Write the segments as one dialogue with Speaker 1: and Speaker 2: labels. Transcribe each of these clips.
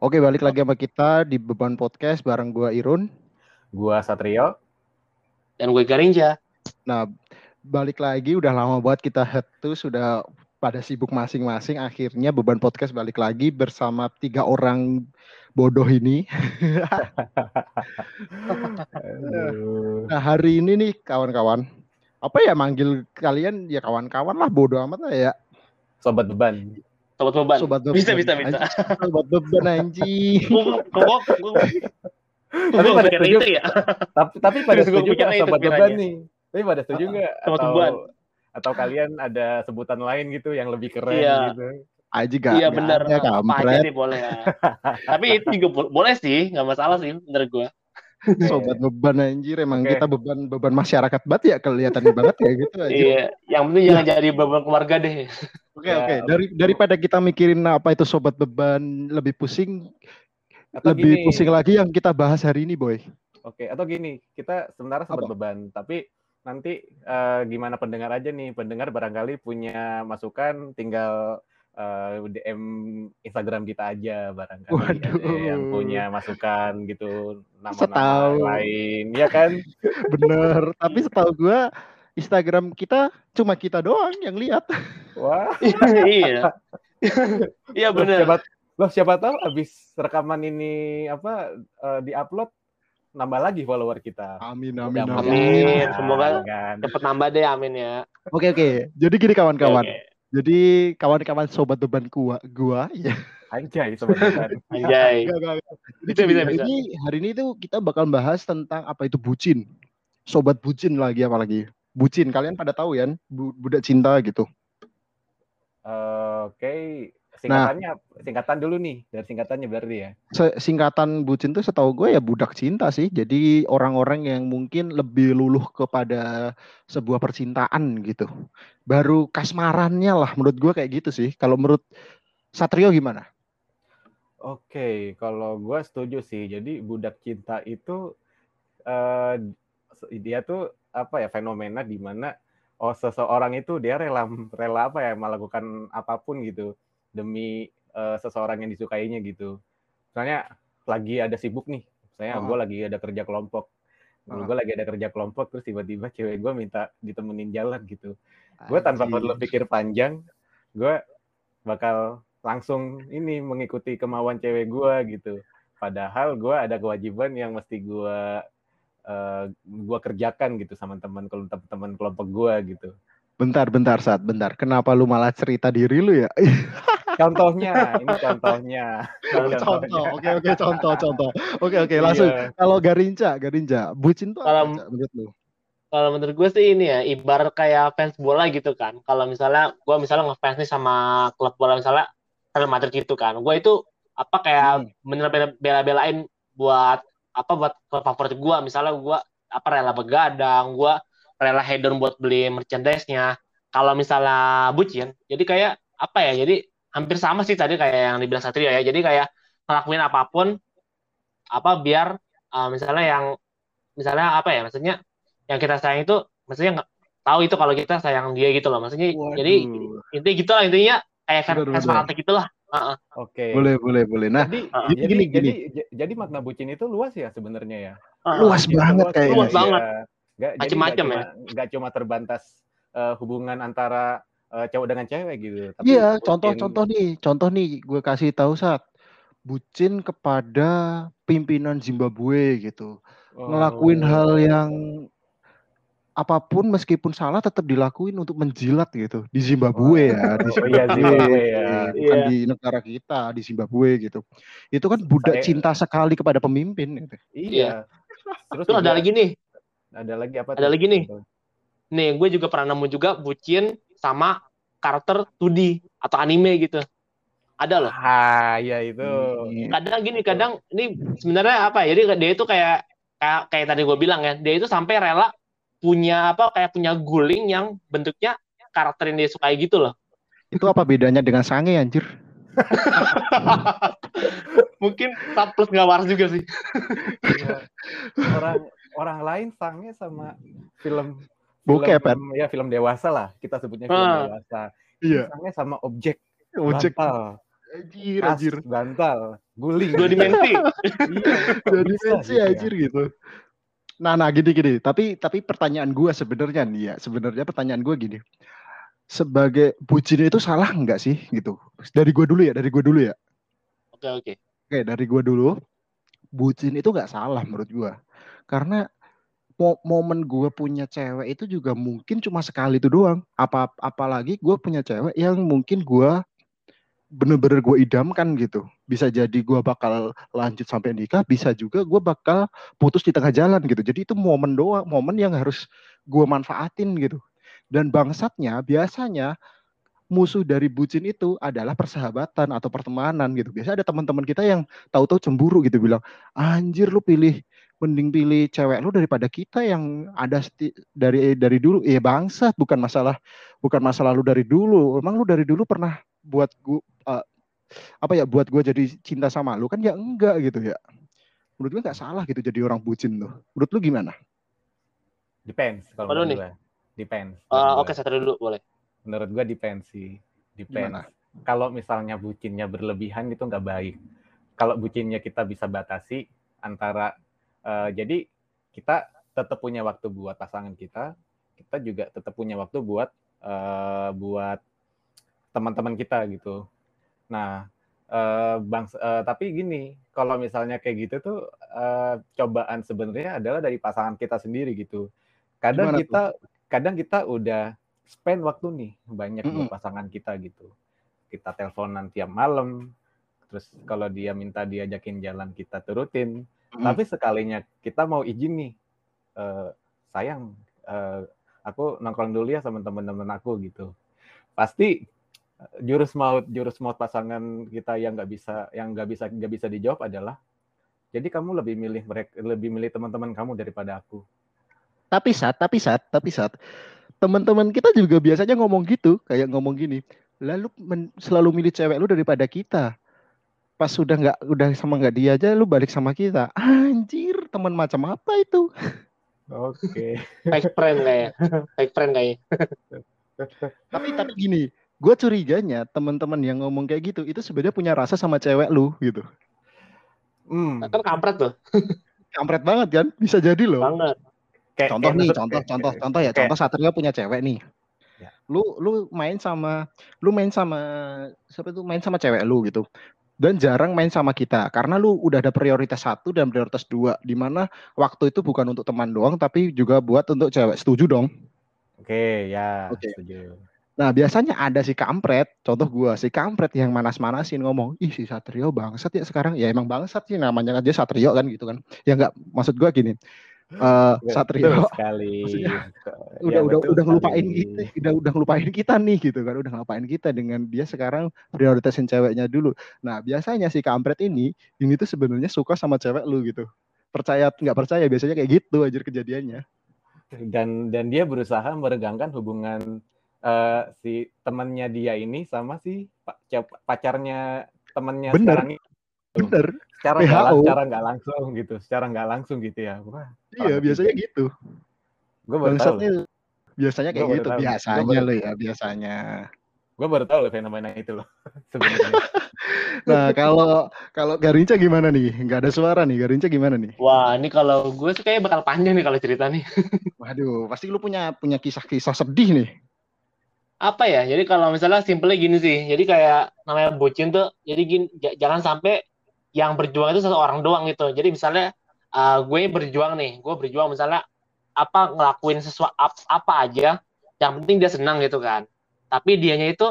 Speaker 1: Oke, balik lagi sama kita di Beban Podcast bareng gua Irun.
Speaker 2: Gua Satrio.
Speaker 3: Dan gue Garinja.
Speaker 1: Nah, balik lagi udah lama banget kita head to sudah pada sibuk masing-masing. Akhirnya Beban Podcast balik lagi bersama tiga orang bodoh ini. nah, hari ini nih kawan-kawan. Apa ya manggil kalian ya kawan-kawan lah bodoh amat lah ya.
Speaker 2: Sobat beban.
Speaker 3: Sobat beban.
Speaker 1: Sobat beban.
Speaker 3: Bisa bisa bisa.
Speaker 1: Sobat beban anjing.
Speaker 2: tapi pada setuju itu ya. Tapi tapi pada setuju nggak sobat beban nih. Tapi pada setuju nggak?
Speaker 3: Sobat beban.
Speaker 2: Atau kalian ada sebutan lain gitu yang lebih keren
Speaker 3: iya.
Speaker 2: gitu?
Speaker 1: Aji gak
Speaker 3: Iya benar.
Speaker 1: Ya,
Speaker 3: Apa aja nih boleh ya. Tapi itu juga boleh sih, nggak masalah sih menurut gue.
Speaker 1: Sobat beban anjir emang okay. kita beban beban masyarakat banget ya kelihatan banget ya gitu aja.
Speaker 3: Iya, yang penting jangan jadi beban keluarga deh.
Speaker 1: Oke okay, oke, okay. dari daripada kita mikirin apa itu sobat beban lebih pusing atau lebih gini, pusing lagi yang kita bahas hari ini, boy.
Speaker 2: Oke, okay, atau gini, kita sebenarnya sobat apa? beban, tapi nanti uh, gimana pendengar aja nih, pendengar barangkali punya masukan tinggal uh, eh, DM Instagram kita aja barangkali Waduh. ada yang punya masukan gitu nama-nama lain ya kan
Speaker 1: bener tapi setahu gue Instagram kita cuma kita doang yang lihat
Speaker 2: wah
Speaker 3: iya iya bener
Speaker 2: siapa, loh siapa tahu abis rekaman ini apa uh, diupload nambah lagi follower kita.
Speaker 1: Amin amin
Speaker 3: amin. amin. Semoga kan. cepet nambah deh amin ya.
Speaker 1: Oke oke. Jadi gini kawan-kawan. Okay, okay. Jadi kawan-kawan sobat beban gua, gua ya.
Speaker 2: Anjay sobat beban.
Speaker 3: Anjay.
Speaker 1: Bisa bisa hari bisa. Ini hari ini tuh kita bakal bahas tentang apa itu bucin. Sobat bucin lagi apalagi. Bucin kalian pada tahu ya, budak cinta gitu.
Speaker 2: Uh, Oke, okay. Singkatannya nah, singkatan dulu nih dari singkatannya berarti ya.
Speaker 1: Singkatan bucin tuh setahu gue ya budak cinta sih. Jadi orang-orang yang mungkin lebih luluh kepada sebuah percintaan gitu. Baru kasmarannya lah menurut gue kayak gitu sih. Kalau menurut Satrio gimana?
Speaker 2: Oke, kalau gue setuju sih. Jadi budak cinta itu uh, dia tuh apa ya fenomena di mana oh seseorang itu dia rela rela apa ya melakukan apa pun gitu demi uh, seseorang yang disukainya gitu. Misalnya lagi ada sibuk nih, saya uh -huh. gue lagi ada kerja kelompok, uh -huh. gue lagi ada kerja kelompok terus tiba-tiba cewek gue minta ditemenin jalan gitu. Gue tanpa perlu pikir panjang, gue bakal langsung ini mengikuti kemauan cewek gue gitu. Padahal gue ada kewajiban yang mesti gue uh, gue kerjakan gitu sama teman teman kelompok gue gitu.
Speaker 1: Bentar, bentar, saat bentar. Kenapa lu malah cerita diri lu ya?
Speaker 2: contohnya, ini contohnya.
Speaker 1: contoh, oke oke contoh contoh. Oke oke langsung. Iya. Kalau Garinca, Garinca, bucin tuh
Speaker 3: kalau, apa menurut lu? Kalau menurut gue sih ini ya, ibarat kayak fans bola gitu kan. Kalau misalnya gue misalnya ngefans nih sama klub bola misalnya Real Madrid gitu kan. Gue itu apa kayak hmm. bener-bener bela-belain buat apa buat klub favorit gue. Misalnya gue apa rela begadang, gue rela hedon buat beli merchandise-nya. Kalau misalnya bucin, jadi kayak apa ya? Jadi hampir sama sih tadi kayak yang dibilang Satrio ya. Jadi kayak ngelakuin apa pun apa biar uh, misalnya yang misalnya apa ya? Maksudnya yang kita sayang itu maksudnya nggak tahu itu kalau kita sayang dia gitu loh. Maksudnya Waduh. jadi intinya gitu lah intinya kayak fans fanatik gitu lah.
Speaker 1: Uh -uh. Oke. Okay. Boleh, boleh, boleh. Nah,
Speaker 2: jadi, uh, gini, jadi, gini. Jadi, jadi makna bucin itu luas ya sebenarnya ya.
Speaker 1: Uh, luas banget kayaknya.
Speaker 3: Luas banget. Ya.
Speaker 2: Gak, macam-macam ya. Gak cuma terbatas uh, hubungan antara uh, cowok dengan cewek gitu.
Speaker 1: Iya, contoh-contoh nih, contoh nih gue kasih tahu saat bucin kepada pimpinan Zimbabwe gitu. Oh. Ngelakuin hal yang apa pun meskipun salah tetap dilakuin untuk menjilat gitu di Zimbabwe oh. ya di Zimbabwe, oh, iya, Zimbabwe ya. bukan iya. di negara kita di Zimbabwe gitu itu kan budak Saya... cinta sekali kepada pemimpin gitu.
Speaker 3: iya terus ada lagi nih
Speaker 2: ada lagi apa?
Speaker 3: Ada tuh? lagi nih. Nih, gue juga pernah nemu juga bucin sama karakter 2D atau anime gitu. Ada loh.
Speaker 2: Ah, ya itu.
Speaker 3: Kadang gini, kadang ini sebenarnya apa? Ya, jadi dia itu kayak kayak kayak tadi gue bilang ya, dia itu sampai rela punya apa kayak punya guling yang bentuknya karakter yang dia sukai gitu loh.
Speaker 1: Itu apa bedanya dengan sange anjir?
Speaker 3: Mungkin tak plus nggak waras juga sih.
Speaker 2: Iya. Orang orang lain sangnya sama film
Speaker 1: Bokep
Speaker 2: kan? Ya film dewasa lah, kita sebutnya film ah. dewasa.
Speaker 1: Iya.
Speaker 2: Sangnya sama objek.
Speaker 1: Objek.
Speaker 2: Bantal.
Speaker 1: Anjir, anjir.
Speaker 2: bantal, guling.
Speaker 3: Dua dimensi.
Speaker 2: iya,
Speaker 1: Dua dimensi
Speaker 2: gitu ya?
Speaker 1: anjir gitu. Nah, nah gini gini. Tapi tapi pertanyaan gue sebenarnya nih ya, sebenarnya pertanyaan gue gini. Sebagai bucin itu salah nggak sih gitu? Dari gue dulu ya, dari gue dulu ya.
Speaker 3: Oke oke.
Speaker 1: Oke, dari gue dulu. Bucin itu nggak salah menurut gue. Karena momen gue punya cewek itu juga mungkin cuma sekali itu doang. Apa apalagi gue punya cewek yang mungkin gue bener-bener gue idamkan gitu. Bisa jadi gue bakal lanjut sampai nikah, bisa juga gue bakal putus di tengah jalan gitu. Jadi itu momen doang, momen yang harus gue manfaatin gitu. Dan bangsatnya biasanya musuh dari bucin itu adalah persahabatan atau pertemanan gitu. Biasa ada teman-teman kita yang tahu-tahu cemburu gitu bilang, anjir lu pilih mending pilih cewek lu daripada kita yang ada dari dari dulu. Iya bangsat, bukan masalah bukan masalah lu dari dulu. Emang lu dari dulu pernah buat gua eh, apa ya buat gue jadi cinta sama lu kan ya enggak gitu ya. Menurut gue nggak salah gitu jadi orang bucin tuh. Menurut lu gimana?
Speaker 2: Depends kalau menurut
Speaker 3: nih.
Speaker 2: gue. Depends. Menurut
Speaker 3: Oke,
Speaker 2: gua.
Speaker 3: satu dulu boleh.
Speaker 2: Menurut gue depends sih. Depends.
Speaker 1: Gimana?
Speaker 2: Kalau misalnya bucinnya berlebihan itu nggak baik. Kalau bucinnya kita bisa batasi antara eh, jadi kita tetap punya waktu buat pasangan kita, kita juga tetap punya waktu buat eh, buat teman-teman kita gitu. Nah, eh, bang, eh, tapi gini, kalau misalnya kayak gitu tuh eh, cobaan sebenarnya adalah dari pasangan kita sendiri gitu. Kadang
Speaker 1: Gimana tuh?
Speaker 2: kita, kadang kita udah spend waktu nih banyak buat
Speaker 1: Mm-mm.
Speaker 2: pasangan kita gitu. Kita teleponan tiap malam, terus kalau dia minta diajakin jalan kita turutin.
Speaker 1: Mm.
Speaker 2: Tapi sekalinya kita mau izin nih, eh, sayang, eh, aku nongkrong dulu ya sama teman-teman aku gitu. Pasti eh, jurus maut jurus maut pasangan kita yang nggak bisa yang nggak bisa nggak bisa dijawab adalah jadi kamu lebih milih mereka lebih milih teman-teman kamu daripada aku.
Speaker 1: Tapi saat, tapi saat, tapi saat teman-teman kita juga biasanya ngomong gitu, kayak ngomong gini, lalu men- selalu milih cewek lu daripada kita. Pas sudah nggak udah sama nggak dia aja, lu balik sama kita. Anjir, teman macam apa itu?
Speaker 2: Oke.
Speaker 3: Fake friend kayaknya. Fake friend kayaknya.
Speaker 1: Tapi tapi gini, gue curiganya teman-teman yang ngomong kayak gitu itu sebenarnya punya rasa sama cewek lu gitu.
Speaker 2: Hmm.
Speaker 3: Kan kampret tuh.
Speaker 1: Kampret banget kan? Bisa jadi loh.
Speaker 3: Banget.
Speaker 2: Kayak,
Speaker 1: Contoh
Speaker 2: kayak
Speaker 1: nih, contoh,
Speaker 2: kayak-
Speaker 1: contoh,
Speaker 2: kayak-
Speaker 1: contoh ya.
Speaker 2: kayak-
Speaker 1: Contoh Satria punya cewek nih.
Speaker 2: Ya.
Speaker 1: Lu lu main sama lu main sama siapa itu main sama cewek lu gitu. Dan jarang main sama kita karena lu udah ada prioritas satu dan prioritas dua di mana waktu itu bukan untuk teman doang tapi juga buat untuk cewek. Setuju dong?
Speaker 2: Oke, ya,
Speaker 1: Oke.
Speaker 2: setuju.
Speaker 1: Nah, biasanya ada si kampret, contoh gua, si kampret yang manas-manasin ngomong, "Ih, si Satrio bangsat ya sekarang." Ya emang bangsat sih namanya aja Satrio kan gitu kan. Ya enggak, maksud gua gini. Eh
Speaker 2: Betul
Speaker 1: Satrio
Speaker 2: sekali.
Speaker 1: Maksudnya,
Speaker 2: Ya,
Speaker 1: udah udah udah ngelupain
Speaker 2: sekali.
Speaker 1: kita, udah udah ngelupain kita nih gitu kan, udah ngelupain kita dengan dia sekarang prioritasin ceweknya dulu. Nah, biasanya si kampret ini ini tuh sebenarnya suka sama cewek lu gitu. Percaya nggak percaya biasanya kayak gitu aja kejadiannya.
Speaker 2: dan dan dia berusaha meregangkan hubungan eh, si temannya dia ini sama si pa- ca- pacarnya temannya
Speaker 1: Bener.
Speaker 2: sekarang ini
Speaker 1: Bener.
Speaker 2: Secara nggak secara nggak langsung gitu secara nggak langsung gitu ya wah
Speaker 1: Iya, biasanya
Speaker 2: juga.
Speaker 1: gitu.
Speaker 2: gue baru tahu
Speaker 1: biasanya kayak
Speaker 2: Gua
Speaker 1: gitu
Speaker 2: tahu.
Speaker 1: Biasanya lo ya, biasanya.
Speaker 2: gue baru tahu loh fenomena itu loh sebenarnya
Speaker 1: Nah, kalau kalau Garinca gimana nih? Nggak ada suara nih. Garinca gimana nih?
Speaker 3: Wah, ini kalau gue sih kayaknya bakal panjang nih kalau cerita nih.
Speaker 1: Waduh, pasti lu punya punya kisah-kisah sedih nih.
Speaker 3: Apa ya? Jadi kalau misalnya simpelnya gini sih. Jadi kayak namanya bucin tuh, jadi gini, jangan sampai yang berjuang itu satu orang doang gitu. Jadi misalnya uh, gue berjuang nih, gue berjuang misalnya apa ngelakuin sesuatu apa aja, yang penting dia senang gitu kan. Tapi dianya itu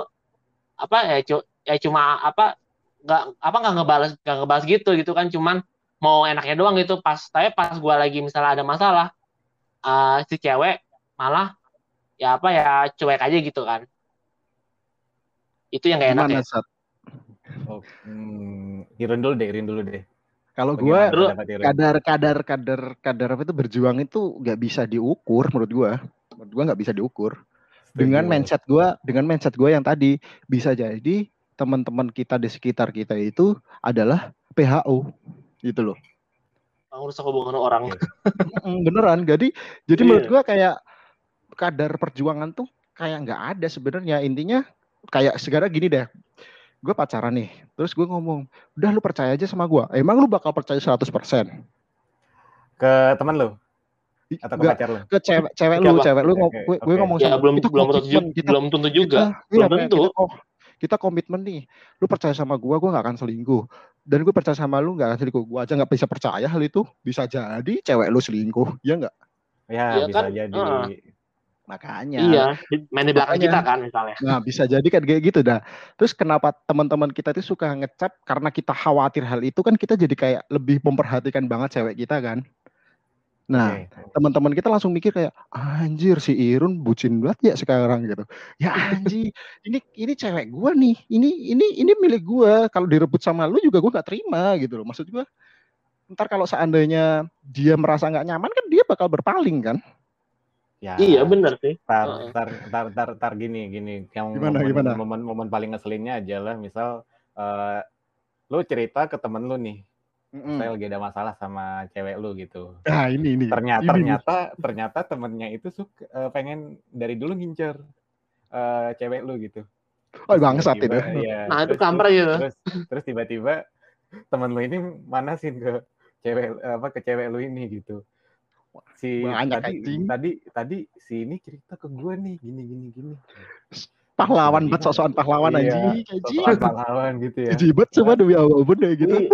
Speaker 3: apa ya, cu- ya cuma apa nggak apa nggak ngebalas nggak ngebalas gitu gitu kan cuman mau enaknya doang gitu pas tapi pas gue lagi misalnya ada masalah uh, si cewek malah ya apa ya cuek aja gitu kan itu yang gak enak
Speaker 1: Gimana,
Speaker 3: ya
Speaker 1: Sat?
Speaker 2: Oh, hmm, Irin dulu deh Irin dulu deh.
Speaker 1: Kalau gue kadar kadar kadar kadar apa itu berjuang itu nggak bisa diukur menurut gua. Menurut gua nggak bisa diukur. Dengan mindset gua dengan mindset gua yang tadi bisa jadi teman-teman kita di sekitar kita itu adalah PHO gitu loh.
Speaker 3: Merusak hubungan orang.
Speaker 1: Mm, beneran. Jadi jadi
Speaker 3: Iya.
Speaker 1: menurut gua kayak kadar perjuangan tuh kayak nggak ada sebenarnya. Intinya kayak sekarang gini deh gue pacaran nih, terus gue ngomong, udah lu percaya aja sama gue. Emang lu bakal percaya 100%?
Speaker 2: Ke teman lu? Atau ke
Speaker 1: Nggak,
Speaker 2: pacar lu?
Speaker 1: ke cewek cewek lu, cewek lu
Speaker 2: Oke,
Speaker 1: gue, gue
Speaker 2: oke.
Speaker 1: ngomong
Speaker 3: Ya
Speaker 1: sama
Speaker 3: belum
Speaker 1: kita
Speaker 3: belum tentu
Speaker 1: kita
Speaker 3: belum tentu juga.
Speaker 1: kita, iya,
Speaker 3: Belum tentu.
Speaker 1: kita, oh, kita komitmen nih. Lu percaya sama gue, gue nggak akan selingkuh. Dan gue percaya sama lu nggak akan selingkuh. Gue aja nggak bisa percaya hal itu. Bisa jadi cewek lu selingkuh, ya nggak?
Speaker 2: Ya,
Speaker 3: Iya
Speaker 2: bisa
Speaker 3: kan?
Speaker 2: jadi.
Speaker 3: Heeh.
Speaker 1: Makanya.
Speaker 3: Iya, main di belakang
Speaker 1: Makanya.
Speaker 3: kita kan misalnya.
Speaker 1: Nah, bisa jadi kan kayak gitu dah. Terus kenapa teman-teman kita itu suka ngecap karena kita khawatir hal itu kan kita jadi kayak lebih memperhatikan banget cewek kita kan. Nah,
Speaker 2: Oke.
Speaker 1: teman-teman kita langsung mikir kayak anjir si Irun bucin banget ya sekarang gitu. Ya anjir, ini ini cewek gua nih. Ini ini ini milik gua. Kalau direbut sama lu juga gua nggak terima gitu loh. Maksud gua ntar kalau seandainya dia merasa nggak nyaman kan dia bakal berpaling kan.
Speaker 2: Ya,
Speaker 3: Iya benar sih.
Speaker 2: tar, tar, tar, tar, tar gini, gini. Yang
Speaker 1: Gimana,
Speaker 2: momen,
Speaker 1: gimana?
Speaker 2: momen, momen paling ngeselinnya aja lah, misal eh, lu cerita ke temen lu nih,
Speaker 1: Mm-mm.
Speaker 2: saya lagi ada masalah sama cewek lu gitu.
Speaker 1: Nah ini ini.
Speaker 2: Ternyata,
Speaker 1: ini
Speaker 2: ternyata, ternyata temennya itu suka eh, pengen dari dulu ngincer eh, cewek lu gitu.
Speaker 1: Oh bangsat itu.
Speaker 2: iya,
Speaker 3: Nah, itu kampret
Speaker 2: terus-
Speaker 3: gitu.
Speaker 2: Terus, terus tiba-tiba temen lu ini manasin ke cewek apa ke cewek lu ini gitu. Si
Speaker 1: Banyak,
Speaker 2: tadi
Speaker 1: anjing.
Speaker 2: tadi tadi si ini cerita ke gue nih gini gini gini.
Speaker 1: Pahlawan banget sok-sokan pahlawan
Speaker 2: iya,
Speaker 1: anjing.
Speaker 2: Pahlawan gitu ya.
Speaker 1: Jibet semua demi Allah bener gitu.
Speaker 3: Iya.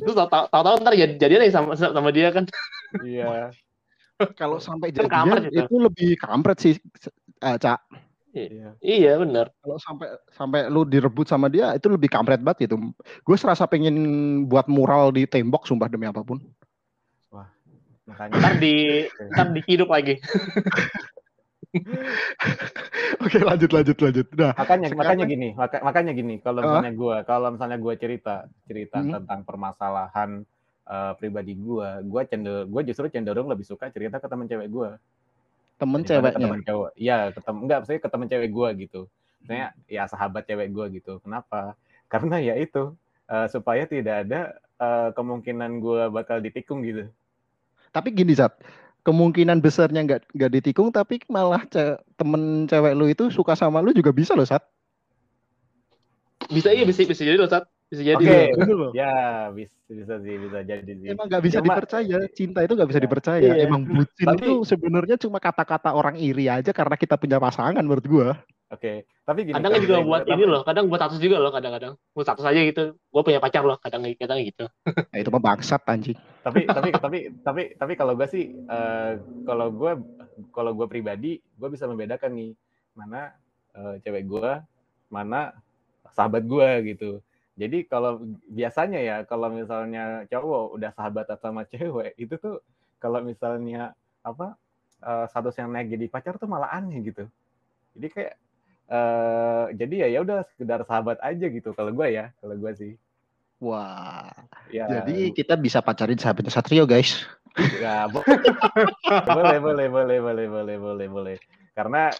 Speaker 3: Terus tahu- tahu-tahu ntar jadi jadian nih sama sama dia kan.
Speaker 2: Iya.
Speaker 1: Kalau sampai
Speaker 3: Kan kampret
Speaker 1: jadian
Speaker 3: itu.
Speaker 1: itu lebih kampret sih, eh, Cak.
Speaker 2: Iya.
Speaker 3: Iya benar.
Speaker 1: Kalau sampai sampai lu direbut sama dia itu lebih kampret banget itu. Gue serasa pengen buat mural di tembok sumpah demi apa pun.
Speaker 2: Makanya
Speaker 3: Ntar di ntar dihidup lagi.
Speaker 1: Oke lanjut lanjut lanjut. Nah
Speaker 2: makanya
Speaker 1: Sekarang-
Speaker 2: makanya gini maka- makanya gini kalau misalnya gue kalau misalnya gue cerita cerita
Speaker 1: Hmm.
Speaker 2: tentang permasalahan eh, pribadi gue gue cenderung gue justru cenderung lebih suka cerita ke teman cewek gue
Speaker 1: temen ceweknya.
Speaker 2: teman cowok iya ke tem enggak saya ke teman cewek gue gitu misalnya ya sahabat cewek gue gitu kenapa karena ya itu eh, supaya tidak ada eh, kemungkinan gue bakal ditikung gitu
Speaker 1: Tapi gini Zat, kemungkinan besarnya nggak nggak ditikung tapi malah ce- temen cewek lu itu suka sama lu juga bisa loh Sat.
Speaker 3: Bisa iya bisa bisa jadi loh saat bisa jadi.
Speaker 2: Oke.
Speaker 1: Bener loh.
Speaker 2: ya bisa bisa sih bisa jadi sih
Speaker 1: Emang nggak bisa
Speaker 2: Cuma-
Speaker 1: dipercaya, cinta itu nggak bisa
Speaker 2: Ya.
Speaker 1: dipercaya.
Speaker 3: Iya.
Speaker 1: Emang bucin
Speaker 2: Tapi-
Speaker 1: itu sebenarnya cuma kata-kata orang iri aja karena kita punya pasangan menurut gua.
Speaker 2: Oke tapi gini
Speaker 3: Kadang juga buat
Speaker 2: gua-
Speaker 3: ini loh, kadang buat status juga loh, kadang-kadang buat status aja gitu. Gue punya pacar loh, kadang kadang gitu.
Speaker 1: Nah, itu mah bangsat anjing.
Speaker 2: tapi tapi tapi tapi tapi kalau gue sih eh, kalau gue kalau gue pribadi gue bisa membedakan nih mana eh, cewek gue mana sahabat gue gitu jadi kalau biasanya ya kalau misalnya cowok udah sahabat sama cewek itu tuh kalau misalnya apa eh, status yang naik jadi pacar tuh malah aneh gitu jadi kayak eh jadi ya ya udah sekedar sahabat aja gitu kalau gue ya kalau gue sih
Speaker 1: Wah.
Speaker 2: ya
Speaker 1: Jadi kita bisa pacarin sahabatnya Satrio guys.
Speaker 2: Ya, bo- boleh, boleh, boleh, boleh, boleh, boleh, boleh. Karena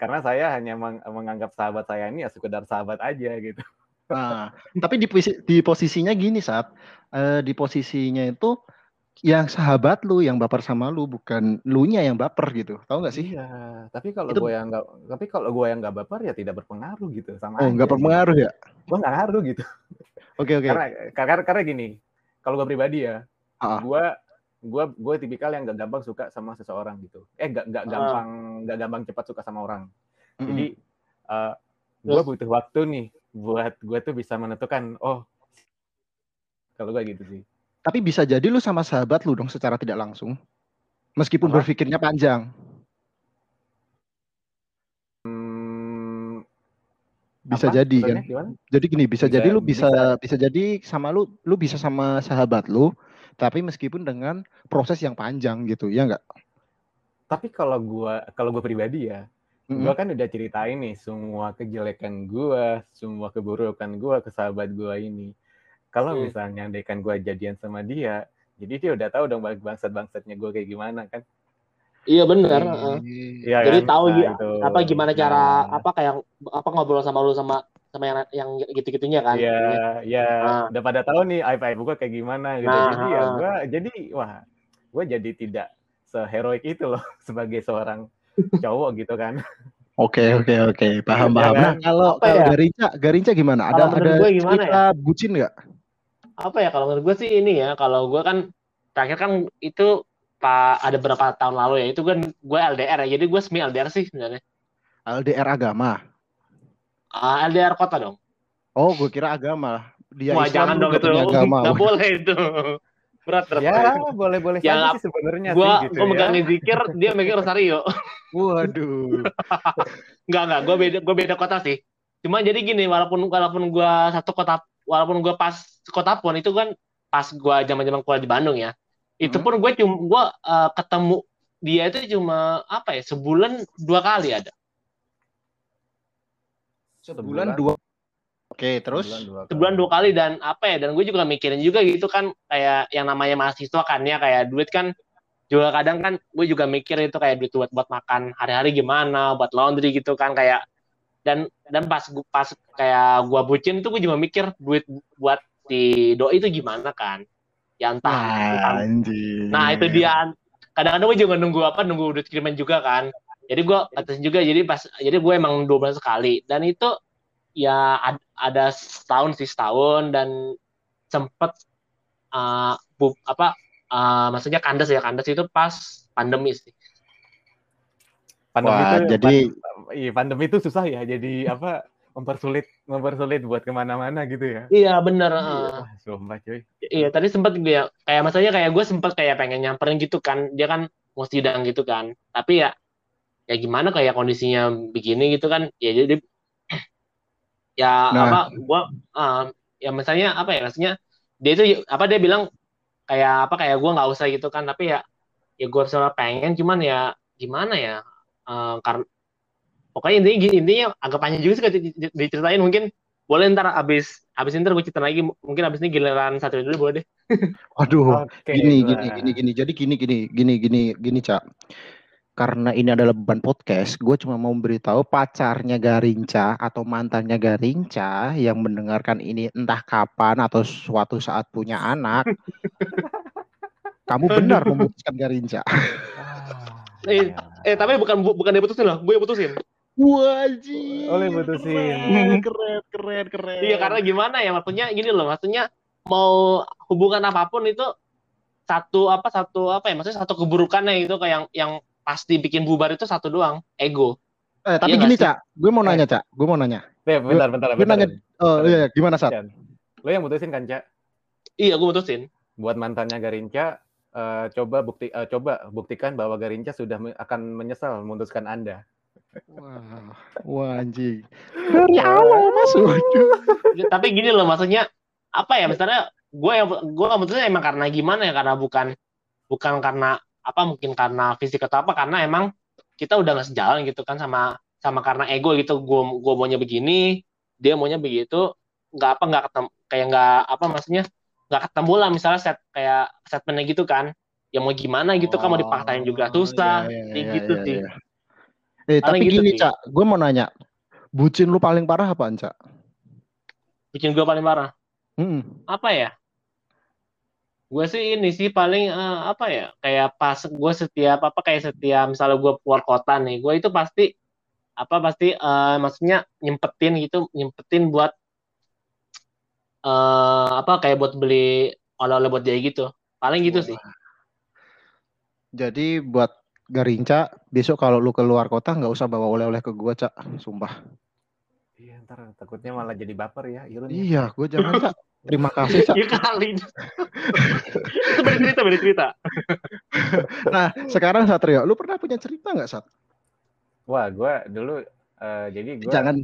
Speaker 2: karena saya hanya meng- menganggap sahabat saya ini ya sekedar sahabat aja gitu.
Speaker 1: Nah, tapi di, di posisinya gini saat di posisinya itu yang sahabat lu yang baper sama lu bukan lu nya yang baper gitu. Tahu nggak sih?
Speaker 2: Iya, tapi kalau
Speaker 1: Itu-
Speaker 2: gue yang nggak, tapi kalau gue yang nggak baper ya tidak berpengaruh gitu sama.
Speaker 1: Oh, nggak berpengaruh ya?
Speaker 2: Gue nggak ngaruh gitu.
Speaker 1: Oke oke.
Speaker 2: Karena, karena karena gini, kalau gue pribadi ya,
Speaker 1: Ah.
Speaker 2: gue gue gue tipikal yang nggak gampang suka sama seseorang gitu. Eh nggak nggak
Speaker 3: Ah.
Speaker 2: gampang nggak gampang cepat suka sama orang.
Speaker 1: Mm-mm.
Speaker 2: Jadi eh gue butuh waktu nih buat gue tuh bisa menentukan oh kalau gue gitu sih.
Speaker 1: Tapi bisa jadi lu sama sahabat lu dong secara tidak langsung. Meskipun
Speaker 2: Apa?
Speaker 1: berpikirnya panjang.
Speaker 2: Hmm,
Speaker 1: Bisa
Speaker 2: apa?
Speaker 1: jadi kan.
Speaker 2: Gimana?
Speaker 1: Jadi gini, bisa,
Speaker 2: Bisa-
Speaker 1: jadi lu bisa,
Speaker 2: bisa.
Speaker 1: bisa jadi sama lu lu bisa sama sahabat lu, tapi meskipun dengan proses yang panjang gitu, ya enggak?
Speaker 2: Tapi kalau gue kalau gue pribadi ya,
Speaker 1: Mm-mm.
Speaker 2: gue kan udah ceritain nih semua kejelekan gue, semua keburukan gue ke sahabat gue ini. Kalau
Speaker 3: Hmm.
Speaker 2: misalnya andaikan gue jadian sama dia, jadi dia udah tahu dong bangsat-bangsatnya gue kayak gimana kan?
Speaker 3: Iya benar.
Speaker 1: Iya.
Speaker 3: heeh.
Speaker 2: Iya
Speaker 3: Jadi
Speaker 2: kan?
Speaker 3: tahu
Speaker 2: Nah,
Speaker 3: gi-
Speaker 2: itu.
Speaker 3: apa gimana cara
Speaker 2: Nah.
Speaker 3: apa kayak apa ngobrol sama lu sama sama yang yang gitu-gitunya kan.
Speaker 2: Iya, iya.
Speaker 3: Ah.
Speaker 2: Udah pada tahu nih aib aib gue kayak gimana gitu.
Speaker 3: Nah,
Speaker 2: jadi ya gue jadi wah, gue jadi tidak seheroik itu loh sebagai seorang cowok gitu kan.
Speaker 1: Oke oke oke paham
Speaker 2: Iya
Speaker 1: paham.
Speaker 2: kan?
Speaker 1: Nah kalau
Speaker 3: Apa
Speaker 1: kalau
Speaker 3: ya?
Speaker 1: Garinca Garinca gimana? Ada ada
Speaker 3: gue gimana
Speaker 1: cerita bucin nggak?
Speaker 3: Apa ya kalau menurut gue sih ini ya kalau gue kan terakhir kan itu pak ada berapa tahun lalu ya itu kan gue LDR ya jadi gue semi LDR sih sebenarnya
Speaker 1: LDR agama.
Speaker 3: Ah, LDR kota dong
Speaker 1: Oh gue kira agama. Dia
Speaker 3: wah
Speaker 1: Islam,
Speaker 3: jangan dong itu
Speaker 1: agama.
Speaker 3: nggak boleh itu berat berat
Speaker 2: Ya, boleh-boleh
Speaker 3: Yang
Speaker 2: saja
Speaker 3: ap-
Speaker 2: sih sebenarnya
Speaker 3: gue
Speaker 2: gitu
Speaker 3: gue
Speaker 2: ya.
Speaker 3: megangin zikir dia megang rosario
Speaker 1: Waduh.
Speaker 3: Enggak enggak, gue beda gue beda kota sih. Cuma jadi gini, walaupun walaupun gue satu kota, walaupun gue pas kota pun itu kan pas gue zaman-zaman kuliah di Bandung ya. Itu
Speaker 1: Hmm.
Speaker 3: pun gue cuma gue eh, ketemu dia itu cuma apa ya sebulan dua kali ada.
Speaker 1: Sebulan dua. Oke terus.
Speaker 2: Sebulan dua kali.
Speaker 3: Sebulan dua kali dan apa ya? Dan gue juga mikirin juga gitu kan kayak yang namanya mahasiswa kan ya kayak duit kan juga kadang kan gue juga mikir itu kayak duit buat buat makan hari-hari gimana, buat laundry gitu kan kayak dan dan pas gua- pas kayak gua bucin tuh gue juga mikir duit buat si doi itu gimana kan? Ya entah. Nah itu dia. Kadang-kadang gue juga nunggu apa nunggu duit kiriman juga kan. Jadi gue atas juga jadi pas jadi gue emang dua bulan sekali. Dan itu ya ad- ada setahun sih setahun. Dan sempet uh, bu- apa uh, maksudnya kandas ya kandas itu pas pandemi sih.
Speaker 2: Pandemi
Speaker 1: Wah,
Speaker 2: itu
Speaker 1: jadi-
Speaker 2: iya pandemi itu susah ya jadi apa mempersulit mempersulit buat ke mana-mana gitu ya.
Speaker 3: iya bener uh.
Speaker 2: Wah, sumpah cuy.
Speaker 3: Iya tadi sempat dia kayak maksudnya kayak gue sempat kayak pengen nyamperin gitu kan dia kan mau sidang gitu kan tapi ya ya gimana kayak kondisinya begini gitu kan ya jadi ya
Speaker 1: Nah.
Speaker 3: apa gue ya misalnya apa ya maksudnya dia itu apa dia bilang kayak apa kayak gue nggak usah gitu kan tapi ya ya gue sebenarnya pengen cuman ya gimana ya Eh, karena pokoknya intinya gini- intinya agak panjang juga sih kalau diceritain mungkin boleh ntar abis abis ntar gue cerita lagi mungkin abis ini giliran satu dulu boleh deh
Speaker 1: Waduh.
Speaker 2: Oke.
Speaker 1: gini gini gini gini jadi gini gini gini gini gini cak karena ini adalah beban podcast gue cuma mau beritahu pacarnya Garinca atau mantannya Garinca yang mendengarkan ini entah kapan atau suatu saat punya anak kamu benar memutuskan Garinca
Speaker 2: Ah,
Speaker 3: Eh. Eh tapi bukan bu- bukan dia putusin loh, gue yang putusin.
Speaker 1: Wajib
Speaker 2: Oleh putusin.
Speaker 1: keren keren keren keren
Speaker 3: Iya karena gimana ya maksudnya gini loh, maksudnya mau hubungan apa pun itu satu apa satu apa ya maksudnya satu keburukannya itu kayak yang yang pasti bikin bubar itu satu doang, ego.
Speaker 1: eh tapi
Speaker 3: Iya
Speaker 1: gini cak gue mau nanya cak gue mau nanya
Speaker 2: Eh, bentar, bentar,
Speaker 1: gue
Speaker 2: bentar.
Speaker 1: nanya oh iya gimana saat
Speaker 2: Chan. Lo yang mutusin kan, Cak?
Speaker 3: Iya gue putusin.
Speaker 2: Buat mantannya Garinca, eh, coba bukti eh, coba buktikan bahwa Garinca sudah me- akan menyesal memutuskan Anda.
Speaker 1: Wah wah anjing. Dari awal mas. Waduh
Speaker 3: tapi gini loh maksudnya apa ya misalnya gue yang gue putusnya emang karena gimana ya karena bukan bukan karena apa mungkin karena fisik atau apa karena emang kita udah nggak sejalan gitu kan sama sama karena ego gitu. Gue gue maunya begini dia maunya begitu nggak apa nggak ketemu kayak nggak apa maksudnya nggak ketemu lah misalnya set kayak statementnya gitu kan. Ya mau gimana gitu kan mau dipaksain juga susah
Speaker 1: Oh, iya, iya,
Speaker 3: kayak
Speaker 1: iya,
Speaker 3: gitu
Speaker 1: iya,
Speaker 3: sih.
Speaker 1: iya. Eh,
Speaker 3: Paling
Speaker 1: tapi
Speaker 3: gitu
Speaker 1: gini,
Speaker 3: sih.
Speaker 1: Cak. Gue mau nanya. Bucin lu paling parah apaan, Cak?
Speaker 3: bikin gue paling parah
Speaker 1: Hmm.
Speaker 3: apa ya? Gue sih ini sih paling eh, apa ya? Kayak pas gue setiap apa kayak setiap misalnya gue keluar kota nih, gue itu pasti apa pasti eh, maksudnya nyempetin gitu, nyempetin buat eh apa kayak buat beli oleh-oleh buat dia gitu. Paling gitu sih.
Speaker 1: Jadi buat Garinca, besok kalau lu keluar kota nggak usah bawa oleh-oleh ke gua, Cak. Sumpah.
Speaker 2: Iya, ntar takutnya malah jadi baper ya, Irun. ya.
Speaker 1: Iya, gue jangan, Cak. Terima kasih, Cak.
Speaker 3: Ya kali. itu beda cerita, beda cerita.
Speaker 1: Nah, sekarang Satrio, lu pernah punya cerita nggak, Sat?
Speaker 2: Wah, gua dulu eh, jadi gua
Speaker 1: Jangan,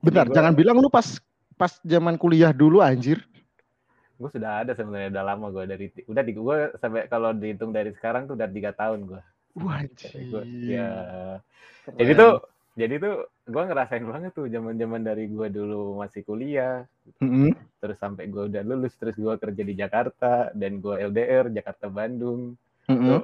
Speaker 1: bentar,
Speaker 2: gua-
Speaker 1: jangan bilang lu pas pas zaman kuliah dulu, anjir.
Speaker 2: gue sudah ada sebenarnya udah lama gue dari udah di gue sampai kalau dihitung dari sekarang tuh udah tiga tahun gue
Speaker 1: Wajib.
Speaker 2: Ya jadi tuh jadi tuh gue ngerasain banget tuh zaman zaman dari gue dulu masih kuliah
Speaker 1: Mm-mm.
Speaker 2: terus sampai gue udah lulus terus gue kerja di Jakarta dan gue LDR Jakarta Bandung
Speaker 1: Mm-mm.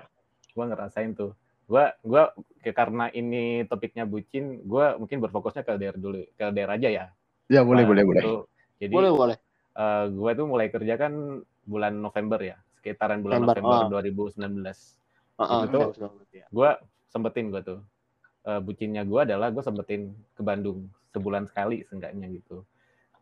Speaker 2: gue ngerasain tuh gue gua karena ini topiknya bucin gue mungkin berfokusnya ke LDR dulu ke LDR aja ya
Speaker 1: Ya, boleh,
Speaker 2: Nah,
Speaker 1: boleh, boleh.
Speaker 2: itu- jadi
Speaker 3: Boleh, boleh.
Speaker 2: eh gue tuh mulai kerja kan bulan November ya, sekitaran bulan
Speaker 3: November,
Speaker 2: November
Speaker 3: oh.
Speaker 2: 2019.
Speaker 3: Heeh,
Speaker 2: Itu tuh-
Speaker 3: betul, betul.
Speaker 2: Gue sempetin gue tuh uh, bucinnya gue adalah gue sempetin ke Bandung sebulan sekali seenggaknya gitu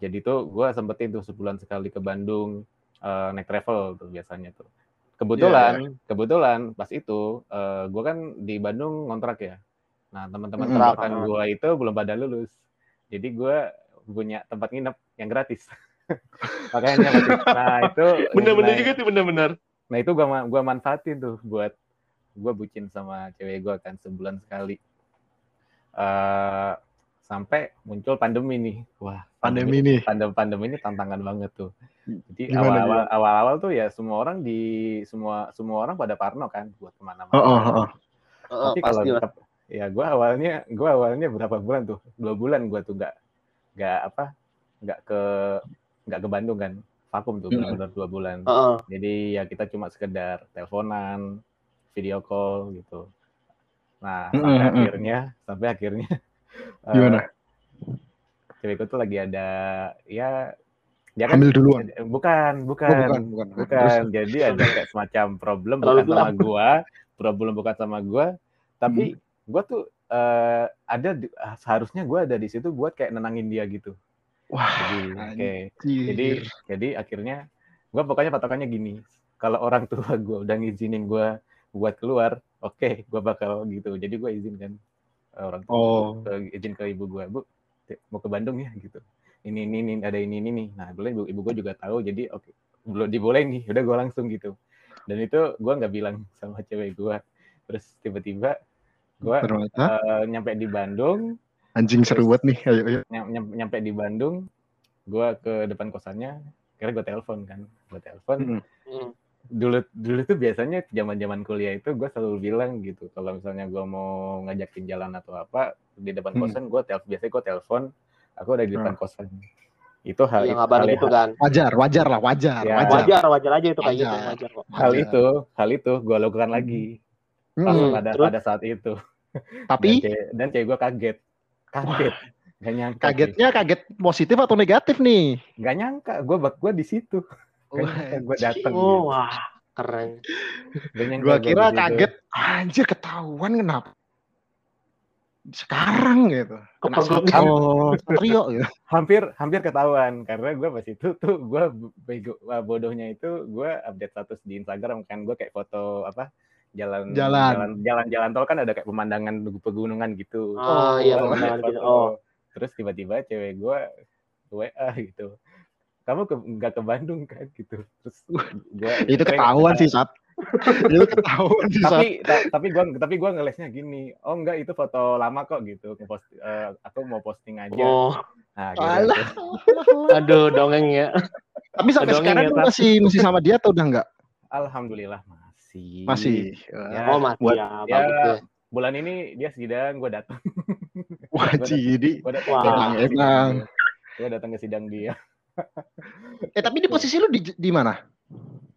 Speaker 2: jadi tuh gue sempetin tuh sebulan sekali ke Bandung uh, naik travel tuh biasanya tuh kebetulan yeah. Iya. kebetulan pas itu uh, gue kan di Bandung ngontrak ya nah teman-teman mm -hmm. gue itu belum pada lulus jadi gue punya tempat nginep yang gratis makanya nah itu
Speaker 3: benar-benar nah, juga tuh benar-benar
Speaker 2: nah itu gue gua manfaatin tuh buat gue bucin sama cewek gue kan sebulan sekali. Uh, sampai muncul pandemi nih. Wah
Speaker 1: pandemi, pandemi nih.
Speaker 2: pandemi pandemi ini tantangan banget tuh. Jadi awal-awal awal-awal tuh ya semua orang di semua semua orang pada parno kan buat ke mana-mana. Oh, oh, oh. tapi kalau tetap ya gue awalnya gue awalnya berapa bulan tuh? Dua bulan gue tuh nggak nggak apa nggak ke nggak ke Bandung kan vakum tuh benar-benar dua bulan. Uh -uh. jadi ya kita cuma sekedar teleponan video call gitu nah sampai mm -hmm. akhirnya sampai akhirnya
Speaker 1: gimana uh,
Speaker 2: cewekku tuh lagi ada ya
Speaker 1: dia kan ambil duluan
Speaker 2: bukan bukan oh, bukan bukan, bukan. jadi ada kayak semacam problem bukan sama gua problem bukan sama gua tapi hmm. gua tuh uh, ada seharusnya gua ada di situ buat kayak nenangin dia gitu
Speaker 1: Wah,
Speaker 2: jadi oke. Okay. Jadi jadi akhirnya gue pokoknya patokannya gini. Kalau orang tua gue udah ngizinin gue buat keluar, oke, okay, gue bakal gitu. Jadi gue izinkan eh, orang tua oh. ke, izin ke ibu gue, bu mau ke Bandung ya gitu. Ini ini, ini ada ini ini nih. Nah, boleh ibu, ibu gue juga tahu. Jadi oke, okay, belum dibolehin nih. Udah gue langsung gitu. Dan itu gue nggak bilang sama cewek gue. Terus tiba-tiba gue uh, nyampe di Bandung,
Speaker 1: Anjing seru banget nih. Ayo, ayo.
Speaker 2: Nyampe, nyampe di Bandung, gue ke depan kosannya, kira gue telepon kan, gue telepon. Mm. Dulu dulu tuh biasanya zaman zaman kuliah itu gue selalu bilang gitu, kalau misalnya gue mau ngajakin jalan atau apa di depan mm. kosan, gue telepon biasanya gue telepon, aku udah di depan mm. kosan. Itu hal
Speaker 3: yang itu, gitu kan.
Speaker 1: Wajar, wajar lah, wajar.
Speaker 3: Ya, wajar. wajar, wajar aja itu kayak gitu. Wajar
Speaker 2: Hal itu, hal itu gue lakukan lagi. Hmm. pada pada saat itu.
Speaker 1: Tapi
Speaker 2: dan cewek gue kaget Kaget.
Speaker 1: Gak nyangka. Kagetnya sih. kaget positif atau negatif nih?
Speaker 2: Gak nyangka. Gue gue di situ. Gue datang.
Speaker 3: Oh, wah, keren.
Speaker 1: Gue kira kaget. Anjir ketahuan kenapa? sekarang gitu.
Speaker 2: Oh, trio gitu. Hampir hampir ketahuan karena gue pas itu tuh gue bego bodohnya itu gue update status di Instagram kan gue kayak foto apa jalan
Speaker 1: jalan
Speaker 2: jalan jalan, jalan tol kan ada kayak pemandangan pegunungan gitu.
Speaker 3: Oh, oh iya pemandangan gitu. Oh.
Speaker 2: Terus tiba-tiba cewek gue WA gitu. Kamu ke nggak ke Bandung kan gitu. Terus
Speaker 1: gua itu ketahuan sih saat itu ketahuan sih
Speaker 2: tapi ta tapi gua tapi gua ngelesnya gini oh enggak itu foto lama kok gitu post uh, aku mau posting aja
Speaker 3: oh.
Speaker 2: nah
Speaker 3: gitu. aduh dongeng ya
Speaker 1: tapi sampai dongeng sekarang ya, masih masih sama dia atau udah enggak
Speaker 2: alhamdulillah masih.
Speaker 1: Masih.
Speaker 3: Ya, oh masih buat, ya, ya bagus.
Speaker 2: Bulan ini dia sidang, gue datang.
Speaker 1: Wah, jadi.
Speaker 2: Gue. Emang. Gue datang ke sidang dia.
Speaker 1: Eh tapi di posisi lu di di mana?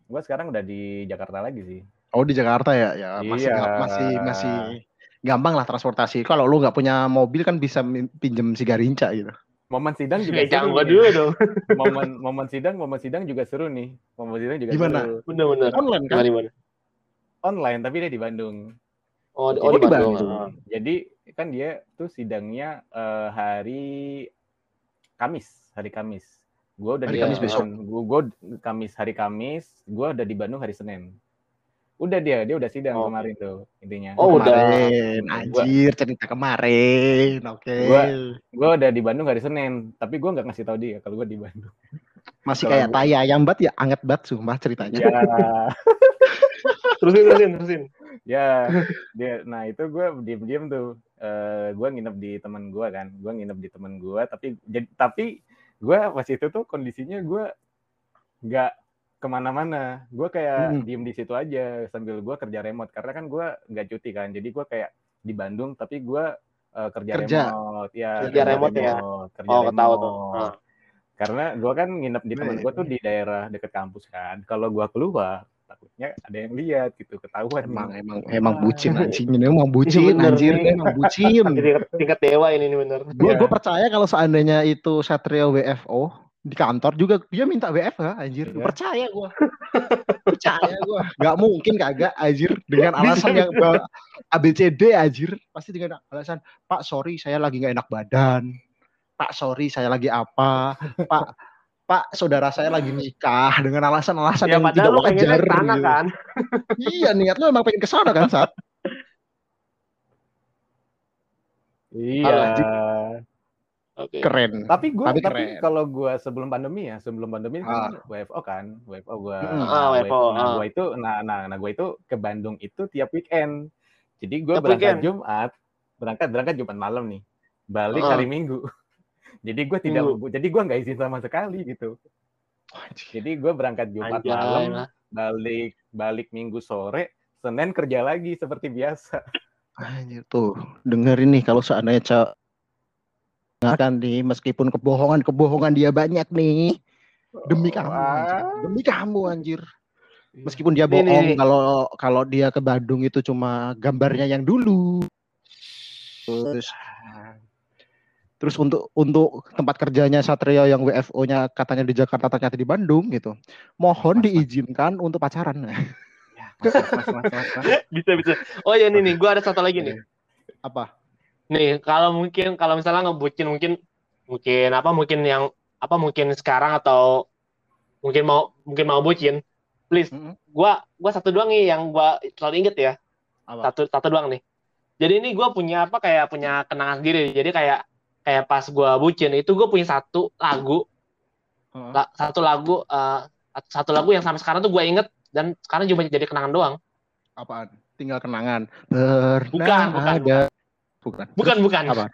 Speaker 2: Gue sekarang udah di Jakarta lagi sih.
Speaker 1: Oh di Jakarta ya, ya masih iya. masih masih gampang lah transportasi. Kalau lu nggak punya mobil kan bisa pinjem si Garinca gitu
Speaker 2: momen sidang juga
Speaker 3: ya, seru. dulu dong.
Speaker 2: momen momen sidang, momen sidang juga seru nih. Momen sidang juga
Speaker 1: Gimana?
Speaker 2: seru.
Speaker 3: Benar-benar.
Speaker 1: Online kan?
Speaker 3: Gimana?
Speaker 2: Online, tapi dia di Bandung.
Speaker 3: Oh, di, oh, di Bandung. Bandung.
Speaker 2: Jadi kan dia tuh sidangnya uh, hari Kamis, hari Kamis. Gue udah
Speaker 1: hari
Speaker 2: di
Speaker 1: Kamis besok.
Speaker 2: Gue Kamis hari Kamis, gue udah di Bandung hari Senin. Udah dia, dia udah sidang oh. kemarin tuh intinya.
Speaker 1: Oh, kemarin. udah. Anjir, gua, cerita kemarin. Oke. Okay.
Speaker 2: Gua, gua udah di Bandung hari Senin, tapi gua nggak ngasih tahu dia kalau gua di Bandung.
Speaker 1: Masih kayak tai ayam bat ya, anget bat sumpah ceritanya.
Speaker 2: Ya.
Speaker 3: terusin, terusin, terusin.
Speaker 2: Ya, dia, nah itu gua diem-diem tuh. Uh, gua nginep di teman gua kan, gua nginep di teman gua, tapi jadi tapi gua pas itu tuh kondisinya gua nggak ke mana-mana. Gue kayak hmm. diem di situ aja sambil gue kerja remote karena kan gue nggak cuti kan. Jadi gue kayak di Bandung tapi gue uh, kerja,
Speaker 1: kerja
Speaker 2: remote ya.
Speaker 3: Kerja, remote, ya.
Speaker 2: Kerja oh, remote. tahu tuh. Nah. Karena gue kan nginep di teman gue tuh di daerah deket kampus kan. Kalau gue keluar takutnya ada yang lihat gitu ketahuan
Speaker 1: emang nih. emang emang bucin anjing. Ini emang bucin anjir ini emang bucin.
Speaker 3: Tingkat dewa ini, ini bener.
Speaker 1: Gue gue percaya kalau seandainya itu Satrio WFO di kantor juga dia minta WFH anjir. Ya. percaya gua. Percaya gua. Nggak mungkin kagak anjir. Dengan alasan yang ABCD anjir. Pasti dengan alasan Pak sorry saya lagi nggak enak badan. Pak sorry saya lagi apa. Pak Pak saudara saya lagi nikah dengan alasan-alasan
Speaker 3: Ya
Speaker 1: yang tidak wajar
Speaker 3: ke sana
Speaker 1: gitu.
Speaker 3: kan.
Speaker 1: iya niat lu emang pengen ke sana kan saat
Speaker 2: Iya.
Speaker 3: Oke.
Speaker 1: keren
Speaker 2: Tapi gue
Speaker 1: Tapi
Speaker 2: tapi, kalau gue sebelum pandemi ya, sebelum pandemi
Speaker 1: Ah.
Speaker 2: kan WFO kan, WFO gue.
Speaker 1: Mm.
Speaker 3: Ah, WFO,
Speaker 2: Nah,
Speaker 3: ah.
Speaker 2: gue itu nah nah nah gue itu ke Bandung itu tiap weekend. Jadi gue berangkat
Speaker 3: weekend?
Speaker 2: Jumat, berangkat berangkat Jumat malam nih. Balik
Speaker 3: Ah.
Speaker 2: hari Minggu. Jadi gue tidak jadi gue nggak izin sama sekali gitu. Jadi gue berangkat Jumat
Speaker 3: Anjay
Speaker 2: malam, balik balik Minggu sore, Senin kerja lagi seperti biasa.
Speaker 1: Anjir tuh dengerin nih kalau seandainya Ca kan nih meskipun kebohongan-kebohongan dia banyak nih demi kamu anjir.
Speaker 2: Wah.
Speaker 1: demi kamu anjir meskipun dia bohong
Speaker 3: nih.
Speaker 1: kalau kalau dia ke Bandung itu cuma gambarnya yang dulu terus terus untuk untuk tempat kerjanya Satrio yang WFO-nya katanya di Jakarta ternyata di Bandung gitu mohon
Speaker 2: Mas, mas.
Speaker 1: diizinkan untuk pacaran
Speaker 2: Ya, mas, mas, mas, mas, mas, mas.
Speaker 3: Bisa bisa. Oh ya nih nih, gue ada satu lagi nih.
Speaker 1: apa
Speaker 3: Nih kalau mungkin kalau misalnya ngebucin mungkin mungkin apa mungkin yang apa mungkin sekarang atau mungkin mau mungkin mau bucin, please
Speaker 1: Mm-mm.
Speaker 3: gua gua satu doang nih yang gua selalu inget ya
Speaker 1: apa
Speaker 3: satu satu doang nih jadi ini gua punya apa kayak punya kenangan sendiri jadi kayak kayak pas gua bucin itu gue punya satu lagu.
Speaker 1: Heeh.
Speaker 3: la- satu lagu eh, satu lagu yang sampai sekarang tuh gue inget dan sekarang cuma jadi kenangan doang.
Speaker 1: Apaan? Tinggal kenangan.
Speaker 3: Bukan,
Speaker 1: pernah
Speaker 3: bukan,
Speaker 1: ada. bukan.
Speaker 3: Bukan. Bukan
Speaker 1: Apa?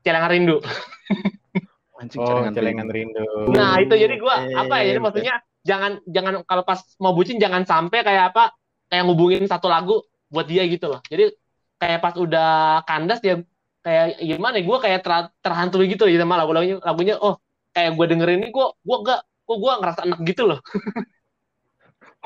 Speaker 3: celengan rindu.
Speaker 1: Anjing,
Speaker 2: Oh,
Speaker 1: celengan
Speaker 2: celengan
Speaker 1: rindu.
Speaker 2: rindu.
Speaker 3: nah itu jadi gua
Speaker 1: Eh,
Speaker 3: apa ya jadi maksudnya jangan jangan kalau pas mau bucin jangan sampai kayak apa kayak ngubungin satu lagu buat dia gitu loh. Jadi kayak pas udah kandas dia kayak gimana ya gue kayak ter- terhantui gitu gitu sama lagu-lagunya lagunya oh kayak gue dengerin ini gue gue gak kok gue ngerasa enak gitu loh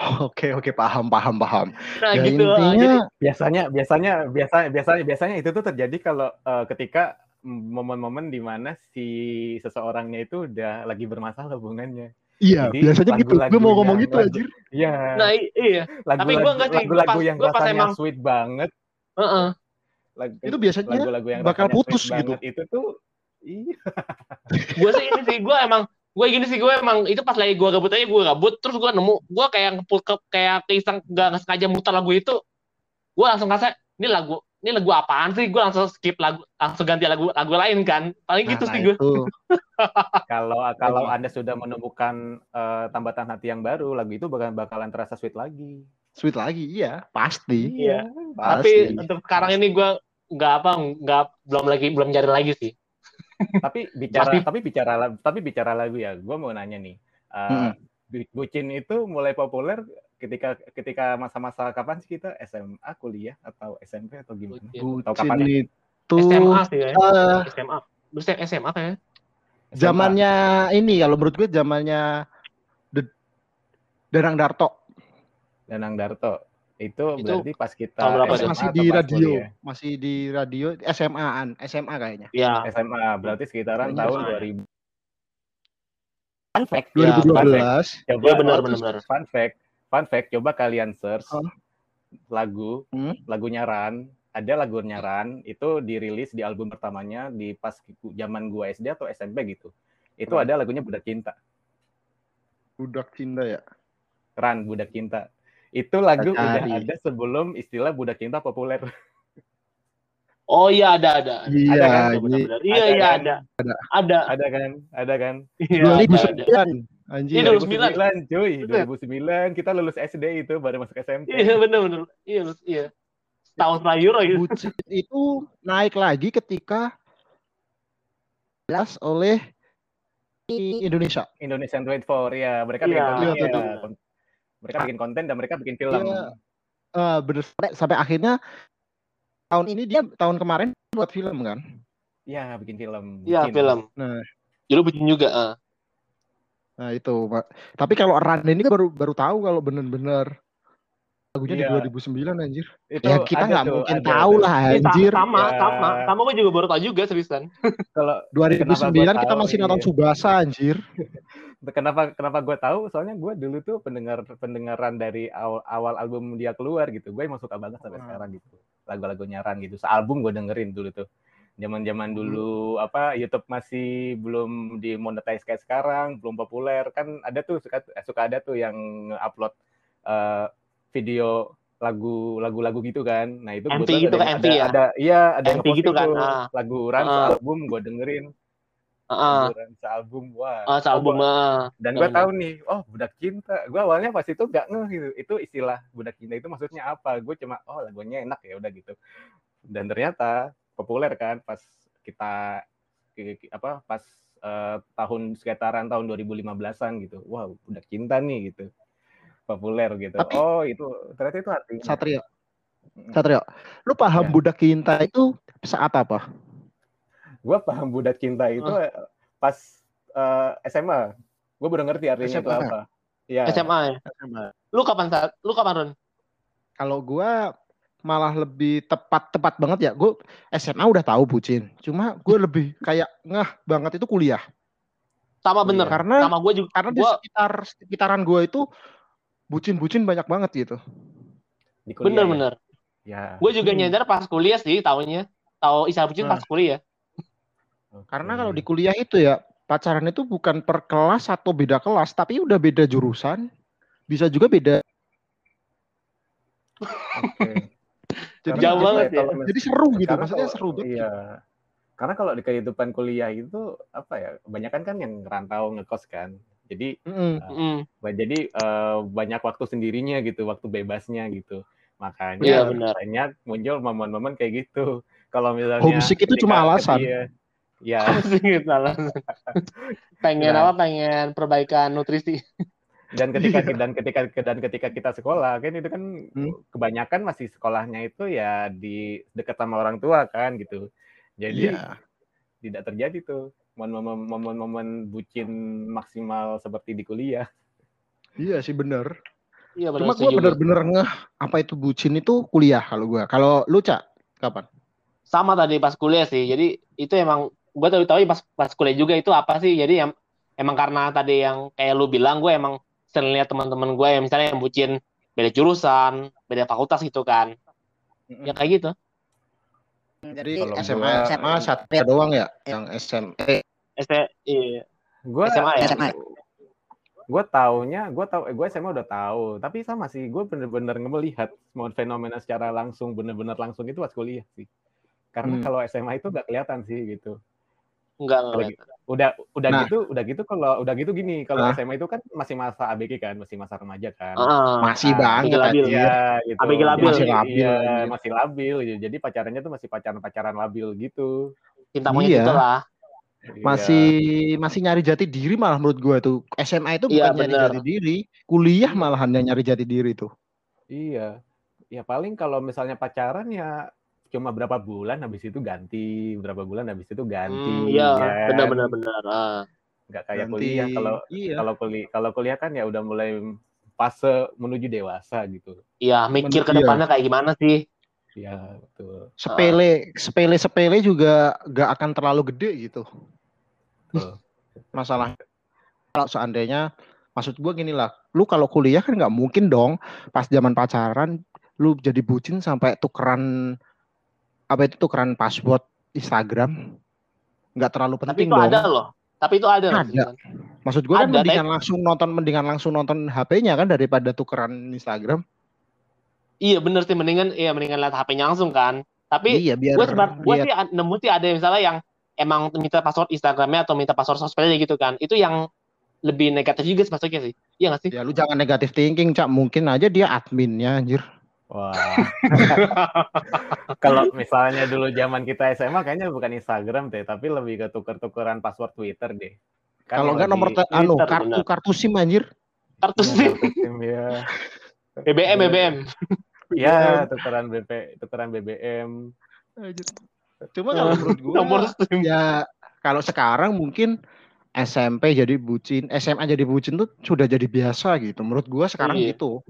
Speaker 1: Oke oke paham paham paham.
Speaker 3: nah
Speaker 1: ya
Speaker 3: gitu
Speaker 1: intinya
Speaker 3: jadi
Speaker 2: biasanya biasanya biasa biasanya biasanya itu tuh terjadi kalau eh, ketika momen-momen di mana si seseorangnya itu udah lagi bermasalah hubungannya.
Speaker 1: iya
Speaker 2: Jadi,
Speaker 1: biasanya gitu. Gue mau ngomong gitu anjir.
Speaker 2: Iya.
Speaker 3: nah iya
Speaker 2: lagu,
Speaker 3: tapi gua nggak sih,
Speaker 2: lagu-lagu
Speaker 3: pas-
Speaker 2: yang
Speaker 3: gua pas
Speaker 2: rasanya
Speaker 3: emang-
Speaker 2: sweet banget.
Speaker 3: Heeh.
Speaker 2: Lagu-
Speaker 1: Itu biasanya
Speaker 2: lagu-lagu yang
Speaker 1: bakal putus gitu.
Speaker 2: Itu tuh iya.
Speaker 3: gue sih ini sih gue emang gue gini sih gue emang itu pas lagi gue gabut aja gue gabut terus gue nemu gue kayak ngepul ke kayak keisang gak sengaja muter lagu itu gue langsung ngerasa ini lagu ini lagu apaan sih gue langsung skip lagu langsung ganti lagu lagu lain kan paling gitu
Speaker 1: Nah,
Speaker 3: sih gue.
Speaker 2: Kalau kalau Anda sudah menemukan eh, tambatan hati yang baru, lagu itu bakalan bakalan terasa sweet lagi.
Speaker 1: Sweet lagi, iya pasti.
Speaker 3: Iya.
Speaker 1: Pasti.
Speaker 3: tapi untuk sekarang ini gue nggak apa nggak belum lagi belum cari lagi sih
Speaker 2: tapi bicara
Speaker 3: Pasti.
Speaker 2: tapi bicara tapi bicara lagu ya gue mau nanya nih eh,
Speaker 1: Mm-mm.
Speaker 2: Bu- bucin itu mulai populer ketika ketika masa-masa kapan sih kita SMA kuliah atau SMP atau gimana
Speaker 3: Bucin.
Speaker 2: atau kapan ya?
Speaker 1: itu
Speaker 3: SMA sih ya
Speaker 1: eh,
Speaker 3: SMA lu SMA kayaknya
Speaker 2: SMA.
Speaker 1: zamannya ini kalau menurut gue zamannya The- Danang Darto.
Speaker 2: Danang Darto itu,
Speaker 3: Itu
Speaker 2: berarti pas kita
Speaker 3: tahun berapa?
Speaker 2: SMA
Speaker 1: masih di radio,
Speaker 2: kuliah?
Speaker 1: masih di radio SMA-an, SMA kayaknya.
Speaker 3: ya
Speaker 2: SMA berarti sekitaran tahun
Speaker 3: SMA.
Speaker 2: 2000 fun fact
Speaker 3: Ya,
Speaker 2: fun fact.
Speaker 1: 2012.
Speaker 2: coba
Speaker 3: Iya, benar, benar, benar.
Speaker 2: fun fact fun fact coba kalian search
Speaker 1: Hah?
Speaker 2: lagu
Speaker 1: Hmm?
Speaker 2: lagunya Ran ada lagunya Ran itu dirilis di album pertamanya di pas zaman gua SD atau SMP gitu itu
Speaker 1: Ran.
Speaker 2: ada lagunya Budak Cinta
Speaker 1: Budak cinta ya.
Speaker 2: Ran Budak Cinta itu lagu
Speaker 1: Kita
Speaker 2: udah
Speaker 1: cari.
Speaker 2: ada sebelum istilah Budak Cinta populer
Speaker 3: oh iya ada ada.
Speaker 1: Iya,
Speaker 2: Ada kan?
Speaker 1: Ini
Speaker 3: benar. iya
Speaker 2: Ada
Speaker 3: iya
Speaker 2: kan?
Speaker 3: ada
Speaker 1: Ada.
Speaker 3: ada
Speaker 2: ada kan ada kan
Speaker 3: Iya, ada, ada.
Speaker 1: 2009. Anjir.
Speaker 3: Iya, 2009.
Speaker 2: 2009 cuy
Speaker 3: Bener.
Speaker 2: 2009 kita lulus SD itu baru masuk SMP
Speaker 3: Iya benar benar. Iya iya. Tahun terakhir lagi.
Speaker 1: Bucin itu naik lagi ketika jelas oleh Indonesia.
Speaker 2: Indonesian 24 ya mereka
Speaker 3: Iya,
Speaker 1: iya,
Speaker 2: ya. Mereka bikin konten dan mereka bikin film
Speaker 1: Iya. Eh bener sampai, sampai akhirnya tahun ini dia tahun kemarin buat film kan.
Speaker 2: Iya, bikin film
Speaker 3: Iya film.
Speaker 1: Nah.
Speaker 3: Jadi bucin juga. ah.
Speaker 1: Nah itu. Mak. Tapi kalau Ran ini kan baru baru tahu kalau bener-bener lagunya
Speaker 2: Iya.
Speaker 1: di 2009 anjir.
Speaker 2: itu
Speaker 1: ya kita
Speaker 2: ada
Speaker 1: nggak mungkin
Speaker 2: ada
Speaker 1: tahu
Speaker 2: tuh.
Speaker 1: lah
Speaker 3: Iya,
Speaker 1: anjir.
Speaker 3: sama
Speaker 2: Ya.
Speaker 3: sama sama gue juga baru tahu juga seriusan.
Speaker 2: kalau
Speaker 1: 2009 kita masih nonton
Speaker 2: iya.
Speaker 1: Subasa anjir.
Speaker 2: kenapa kenapa gue tahu soalnya gue dulu tuh pendengar pendengaran dari awal, awal album dia keluar gitu gue emang suka banget sampai
Speaker 1: Hmm.
Speaker 2: sekarang gitu lagu-lagunya Ran gitu. Sealbum gue dengerin dulu tuh. Zaman-zaman dulu apa YouTube masih belum dimonetize kayak sekarang, belum populer kan ada tuh suka eh, suka ada tuh yang upload uh, video lagu lagu-lagu gitu kan. Nah, itu kebetulan
Speaker 3: gitu
Speaker 2: ada,
Speaker 3: kan, MV
Speaker 2: ada,
Speaker 3: ya?
Speaker 2: ada iya ada
Speaker 3: MV gitu kan, ah.
Speaker 2: lagu Ran
Speaker 3: Ah.
Speaker 2: sealbum gue dengerin.
Speaker 3: Heeh.
Speaker 2: Lagu Ran sealbum wah.
Speaker 3: Ah, sealbum
Speaker 2: Oh,
Speaker 3: ah.
Speaker 2: dan gue
Speaker 3: Benar.
Speaker 2: tahu nih, oh budak cinta. Gue awalnya pas itu gak ngeh gitu. Itu istilah budak cinta itu maksudnya apa? Gue cuma oh lagunya enak ya udah gitu. Dan ternyata populer kan pas kita ki- ki- apa pas eh, tahun sekitaran tahun 2015-an gitu. Wow, budak cinta nih gitu. Populer gitu.
Speaker 1: Tapi-
Speaker 2: oh, itu ternyata itu artinya.
Speaker 1: Satrio. Satrio, lu paham
Speaker 2: Ya.
Speaker 1: budak cinta itu saat apa?
Speaker 2: Gue paham budak cinta itu eh, pas eh, SMA. Gue baru ngerti artinya itu
Speaker 1: SMA.
Speaker 2: apa. Iya.
Speaker 3: SMA ya. Lu kapan saat? Lu kapan Ron?
Speaker 1: Kalau gua malah lebih tepat tepat banget ya. Gue SMA udah tahu bucin. Cuma gue lebih kayak ngeh banget itu kuliah.
Speaker 3: Sama bener.
Speaker 2: Iya.
Speaker 1: Karena
Speaker 3: Sama gue juga.
Speaker 1: karena di
Speaker 3: Gua
Speaker 1: sekitar sekitaran gue itu bucin-bucin banyak banget gitu.
Speaker 2: Kuliah ya.
Speaker 3: bener-bener.
Speaker 2: Ya.
Speaker 3: Gue juga
Speaker 1: Hmm.
Speaker 3: nyadar pas kuliah sih tahunya. Tahu Isa Bucin
Speaker 1: Nah.
Speaker 3: pas kuliah.
Speaker 1: Karena kalau di kuliah itu ya pacaran itu bukan per kelas atau beda kelas, tapi udah beda jurusan. Bisa juga beda.
Speaker 2: Oke.
Speaker 1: Jadi,
Speaker 3: Jauh banget ya.
Speaker 2: kalau mis-
Speaker 1: jadi seru gitu.
Speaker 2: karena
Speaker 1: Maksudnya
Speaker 2: kalau-
Speaker 1: seru banget.
Speaker 2: Iya. Karena kalau di kehidupan kuliah itu apa ya? Kebanyakan kan yang rantau ngekos kan. Jadi.
Speaker 3: Mm.
Speaker 2: ba- jadi eh, banyak waktu sendirinya gitu, waktu bebasnya gitu. Makanya
Speaker 3: Iya, benar.
Speaker 2: banyak muncul momen-momen kayak gitu. Kalau misalnya
Speaker 1: Homesick itu cuma alasan.
Speaker 2: Iya. Ya,
Speaker 3: pengen
Speaker 2: Nah.
Speaker 3: apa? Pengen perbaikan nutrisi.
Speaker 2: dan ketika dan ketika dan ketika kita sekolah kan itu kan
Speaker 1: Hmm.
Speaker 2: kebanyakan masih sekolahnya itu ya di dekat sama orang tua kan gitu. Jadi
Speaker 1: Iya.
Speaker 2: tidak terjadi tuh momen-momen bucin maksimal seperti di kuliah.
Speaker 1: Iya sih bener.
Speaker 3: Iya
Speaker 1: Cuma
Speaker 3: benar.
Speaker 1: gue bener-bener ngeh apa itu bucin itu kuliah kalau gue. Kalau lu cak kapan?
Speaker 3: Sama tadi pas kuliah sih. Jadi itu emang gue tahu tahu pas pas kuliah juga itu apa sih. Jadi yang emang karena tadi yang kayak lu bilang gue emang sering lihat teman-teman gue yang misalnya yang bucin beda jurusan, beda fakultas gitu kan. Ya kayak gitu.
Speaker 1: Jadi
Speaker 2: Kalau
Speaker 1: SMA
Speaker 2: gua-
Speaker 1: SMA satu doang ya yang SMP.
Speaker 3: SD, iya.
Speaker 2: Gue
Speaker 3: SMA ya?
Speaker 1: SMA.
Speaker 2: Gue taunya, gue tau, gue SMA udah tahu. Tapi sama sih, gue bener-bener melihat semua fenomena secara langsung, bener-bener langsung itu pas kuliah sih. Karena
Speaker 1: Hmm.
Speaker 2: kalau SMA itu gak kelihatan sih gitu.
Speaker 3: Enggak
Speaker 2: Udah,
Speaker 3: enggak.
Speaker 2: udah, udah
Speaker 1: Nah.
Speaker 2: gitu, udah gitu kalau udah gitu gini, kalau
Speaker 1: Nah.
Speaker 2: SMA itu kan masih masa ABG kan, masih masa remaja kan.
Speaker 3: Heeh.
Speaker 1: Masih banget
Speaker 3: labil.
Speaker 2: Iya, gitu.
Speaker 3: ABG labil.
Speaker 1: Masih labil,
Speaker 2: Iya,
Speaker 1: anjir.
Speaker 2: masih labil. gitu. Jadi pacarannya tuh masih pacaran-pacaran labil gitu.
Speaker 3: Cinta monyet
Speaker 1: Iya.
Speaker 3: lah.
Speaker 2: Iya.
Speaker 1: Masih masih nyari jati diri malah menurut gue tuh. SMA itu
Speaker 3: Iya,
Speaker 1: bukan nyari
Speaker 3: bener.
Speaker 1: jati diri, kuliah malahan yang nyari jati diri tuh.
Speaker 2: Iya. Ya paling kalau misalnya pacaran ya cuma berapa bulan habis itu ganti, berapa bulan habis itu ganti.
Speaker 3: Hmm, iya,
Speaker 2: kan?
Speaker 3: benar benar benar. Ah.
Speaker 2: Nggak kayak
Speaker 1: Ganti-
Speaker 2: kuliah. Kalau
Speaker 1: iya.
Speaker 2: kalau kuliah kalau kuliah kan ya udah mulai fase menuju dewasa gitu.
Speaker 3: Iya, mikir ke
Speaker 1: Iya.
Speaker 3: depannya kayak gimana sih?
Speaker 2: Iya, betul.
Speaker 1: sepele sepele sepele juga gak akan terlalu gede gitu
Speaker 2: Betul.
Speaker 1: masalah kalau seandainya maksud gua gini lah lu kalau kuliah kan nggak mungkin dong pas zaman pacaran lu jadi bucin sampai tukeran apa itu tukeran password Instagram nggak terlalu
Speaker 3: Tapi
Speaker 1: penting
Speaker 3: itu
Speaker 1: dong
Speaker 3: ada loh. Tapi itu ada. loh,
Speaker 1: Ada. Maksud gua kan
Speaker 3: Ada,
Speaker 1: mendingan langsung nonton mendingan langsung nonton HP-nya kan daripada tukeran Instagram
Speaker 3: Iya bener sih mendingan iya mendingan lihat HP-nya langsung kan. Tapi
Speaker 1: iya biar
Speaker 3: gue sebar gue sih nemu sih ada misalnya yang emang minta password Instagramnya atau minta password sosmednya gitu kan. Itu yang lebih negatif juga sih masuknya sih. Iya gak sih?
Speaker 1: ya lu jangan negatif thinking cak mungkin aja dia adminnya anjir
Speaker 2: Wah. Kalau misalnya dulu zaman kita SMA kayaknya bukan Instagram deh, tapi lebih ke tuker-tukeran password Twitter deh. Kan
Speaker 1: kalau nggak nomor te- anu
Speaker 3: Twitter,
Speaker 1: kartu
Speaker 3: benar.
Speaker 1: kartu sim anjir
Speaker 3: Kartu
Speaker 2: Iya,
Speaker 3: SIM,
Speaker 2: kartu SIM, ya.
Speaker 3: BBM, BBM.
Speaker 2: Ya, tukeran BP, tukeran BBM.
Speaker 1: Cuma kalau menurut gua
Speaker 3: Nomor SIM.
Speaker 1: ya kalau sekarang mungkin SMP jadi bucin, SMA jadi bucin tuh sudah jadi biasa gitu. Menurut gua sekarang
Speaker 3: Iya.
Speaker 1: gitu.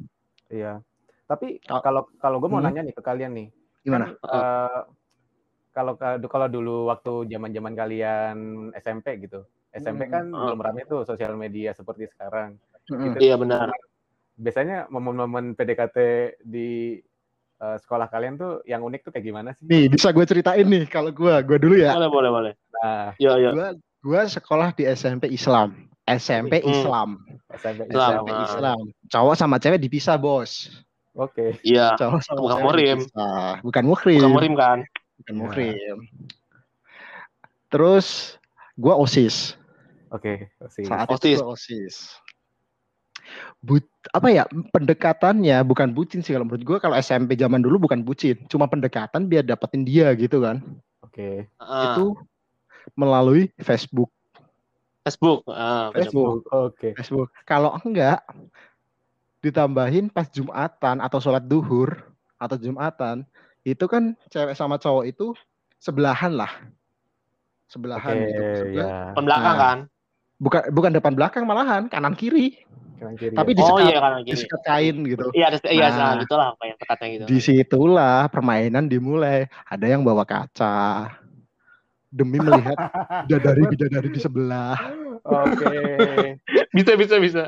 Speaker 2: Iya. Tapi
Speaker 1: Kalau-
Speaker 2: kalau kalau gue mau
Speaker 1: Hmm.
Speaker 2: nanya nih ke kalian nih,
Speaker 1: Gimana?
Speaker 2: kan, eh, kalau kalau dulu waktu zaman-zaman kalian SMP gitu, SMP kan
Speaker 3: Hmm.
Speaker 2: belum ramai tuh sosial media seperti sekarang.
Speaker 1: Mm-mm.
Speaker 2: Gitu.
Speaker 3: Iya benar.
Speaker 2: Biasanya momen-momen PDKT di uh, sekolah kalian tuh yang unik tuh kayak gimana sih?
Speaker 1: Nih, bisa gue ceritain nih kalau gue, gue dulu ya.
Speaker 3: Boleh, boleh, boleh.
Speaker 2: Nah,
Speaker 3: Yo, yo.
Speaker 1: Gue gue sekolah di SMP Islam. SMP
Speaker 3: Hmm.
Speaker 1: Islam.
Speaker 2: SMP
Speaker 3: Islam.
Speaker 1: SMP Islam. Cowok sama cewek dipisah, Bos.
Speaker 2: Oke.
Speaker 3: Iya.
Speaker 1: Cowok sama
Speaker 3: Bukan muhrim.
Speaker 1: dipisah. Bukan muhrim.
Speaker 3: Bukan murim kan?
Speaker 1: Bukan
Speaker 2: Ya.
Speaker 1: muhrim. Terus gue OSIS.
Speaker 2: Oke. sih.
Speaker 1: Saat
Speaker 3: OSIS.
Speaker 1: itu OSIS. But, apa ya pendekatannya bukan bucin sih kalau menurut gue kalau SMP zaman dulu bukan bucin cuma pendekatan biar dapetin dia gitu kan
Speaker 2: Oke.
Speaker 3: Heeh.
Speaker 1: itu melalui Facebook
Speaker 3: Facebook. Ah,
Speaker 1: Facebook.
Speaker 2: Oke.
Speaker 1: Facebook kalau enggak ditambahin pas Jumatan atau sholat duhur atau Jumatan itu kan cewek sama cowok itu sebelahan lah sebelahan
Speaker 2: Oke,
Speaker 1: gitu Sebelah-
Speaker 2: ya.
Speaker 3: Depan belakang
Speaker 1: Nah,
Speaker 3: kan?
Speaker 1: bukan bukan depan belakang malahan kanan kiri
Speaker 2: Kanan kiri.
Speaker 1: tapi
Speaker 2: ya.
Speaker 3: Oh
Speaker 1: disekat
Speaker 3: iya kanan kiri.
Speaker 1: kain gitu
Speaker 3: Iya, ada iya,
Speaker 1: Nah.
Speaker 3: nah, gitulah apa yang tekatnya gitu.
Speaker 1: di situlah permainan dimulai ada yang bawa kaca demi melihat bidadari bidadari di sebelah
Speaker 2: Oke.
Speaker 3: Bisa, bisa, bisa.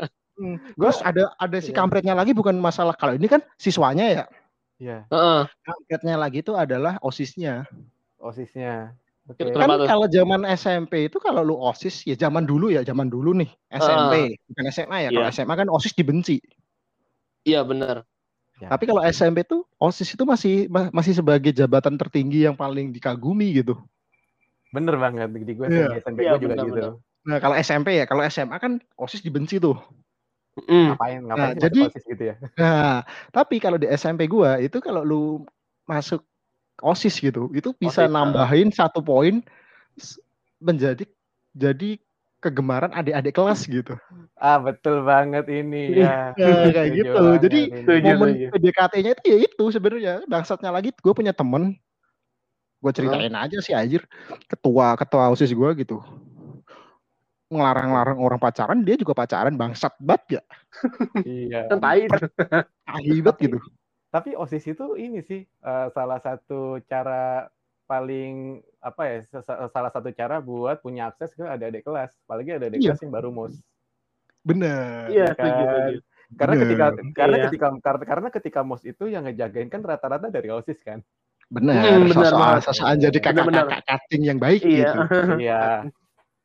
Speaker 1: Terus ada ada si
Speaker 2: Iya.
Speaker 1: kampretnya lagi bukan masalah kalau ini kan siswanya ya
Speaker 2: Iya.
Speaker 3: Heeh.
Speaker 1: kampretnya lagi itu adalah osisnya
Speaker 2: Osisnya.
Speaker 3: Kenapa
Speaker 1: kan kalau zaman SMP itu kalau lu osis ya zaman dulu ya zaman dulu nih SMP bukan SMA ya kalau
Speaker 3: Iya.
Speaker 1: SMA kan osis dibenci
Speaker 3: Iya, benar.
Speaker 2: Ya.
Speaker 1: tapi kalau SMP tuh osis itu masih ma- masih sebagai jabatan tertinggi yang paling dikagumi gitu
Speaker 2: Bener banget di gue
Speaker 1: Iya.
Speaker 2: di SMP
Speaker 3: Iya,
Speaker 2: gue juga
Speaker 3: benar,
Speaker 2: gitu.
Speaker 3: benar.
Speaker 1: nah kalau SMP ya kalau SMA kan osis dibenci tuh
Speaker 3: Mm.
Speaker 2: Ngapain ngapain
Speaker 1: Nah, jadi-
Speaker 2: osis gitu ya?
Speaker 1: Nah, tapi kalau di SMP gua itu kalau lu masuk OSIS gitu, itu bisa
Speaker 2: OSIS, ah.
Speaker 1: nambahin satu poin menjadi jadi kegemaran adik-adik kelas gitu.
Speaker 2: Ah betul banget ini ya.
Speaker 1: Nah, kayak gitu.
Speaker 2: banget
Speaker 1: Jadi,
Speaker 2: ini.
Speaker 3: Setuju.
Speaker 1: Momen PDKT-nya itu ya itu sebenarnya. Bangsatnya lagi gue punya temen gue ceritain aja sih anjir ketua ketua OSIS gua gitu ngelarang-larang orang pacaran dia juga pacaran bangsat banget ya
Speaker 2: Iya.
Speaker 3: Kan tai.
Speaker 1: akibat gitu
Speaker 2: Tapi OSIS itu ini sih eh, salah satu cara paling apa ya sa- sa- salah satu cara buat punya akses ke adik-adik kelas, apalagi adik-adik
Speaker 1: Iya.
Speaker 2: kelas yang baru mos.
Speaker 1: bener
Speaker 3: Iya,
Speaker 2: kan?
Speaker 3: setuju, setuju.
Speaker 2: Karena
Speaker 1: Bener.
Speaker 2: ketika karena
Speaker 3: Iya.
Speaker 2: ketika karena, karena ketika mos itu yang ngejagain kan rata-rata dari OSIS kan.
Speaker 1: bener
Speaker 3: Hmm, banget.
Speaker 1: sosokan jadi kakak-kakak cutting yang baik
Speaker 3: Iya.
Speaker 1: gitu
Speaker 2: Iya.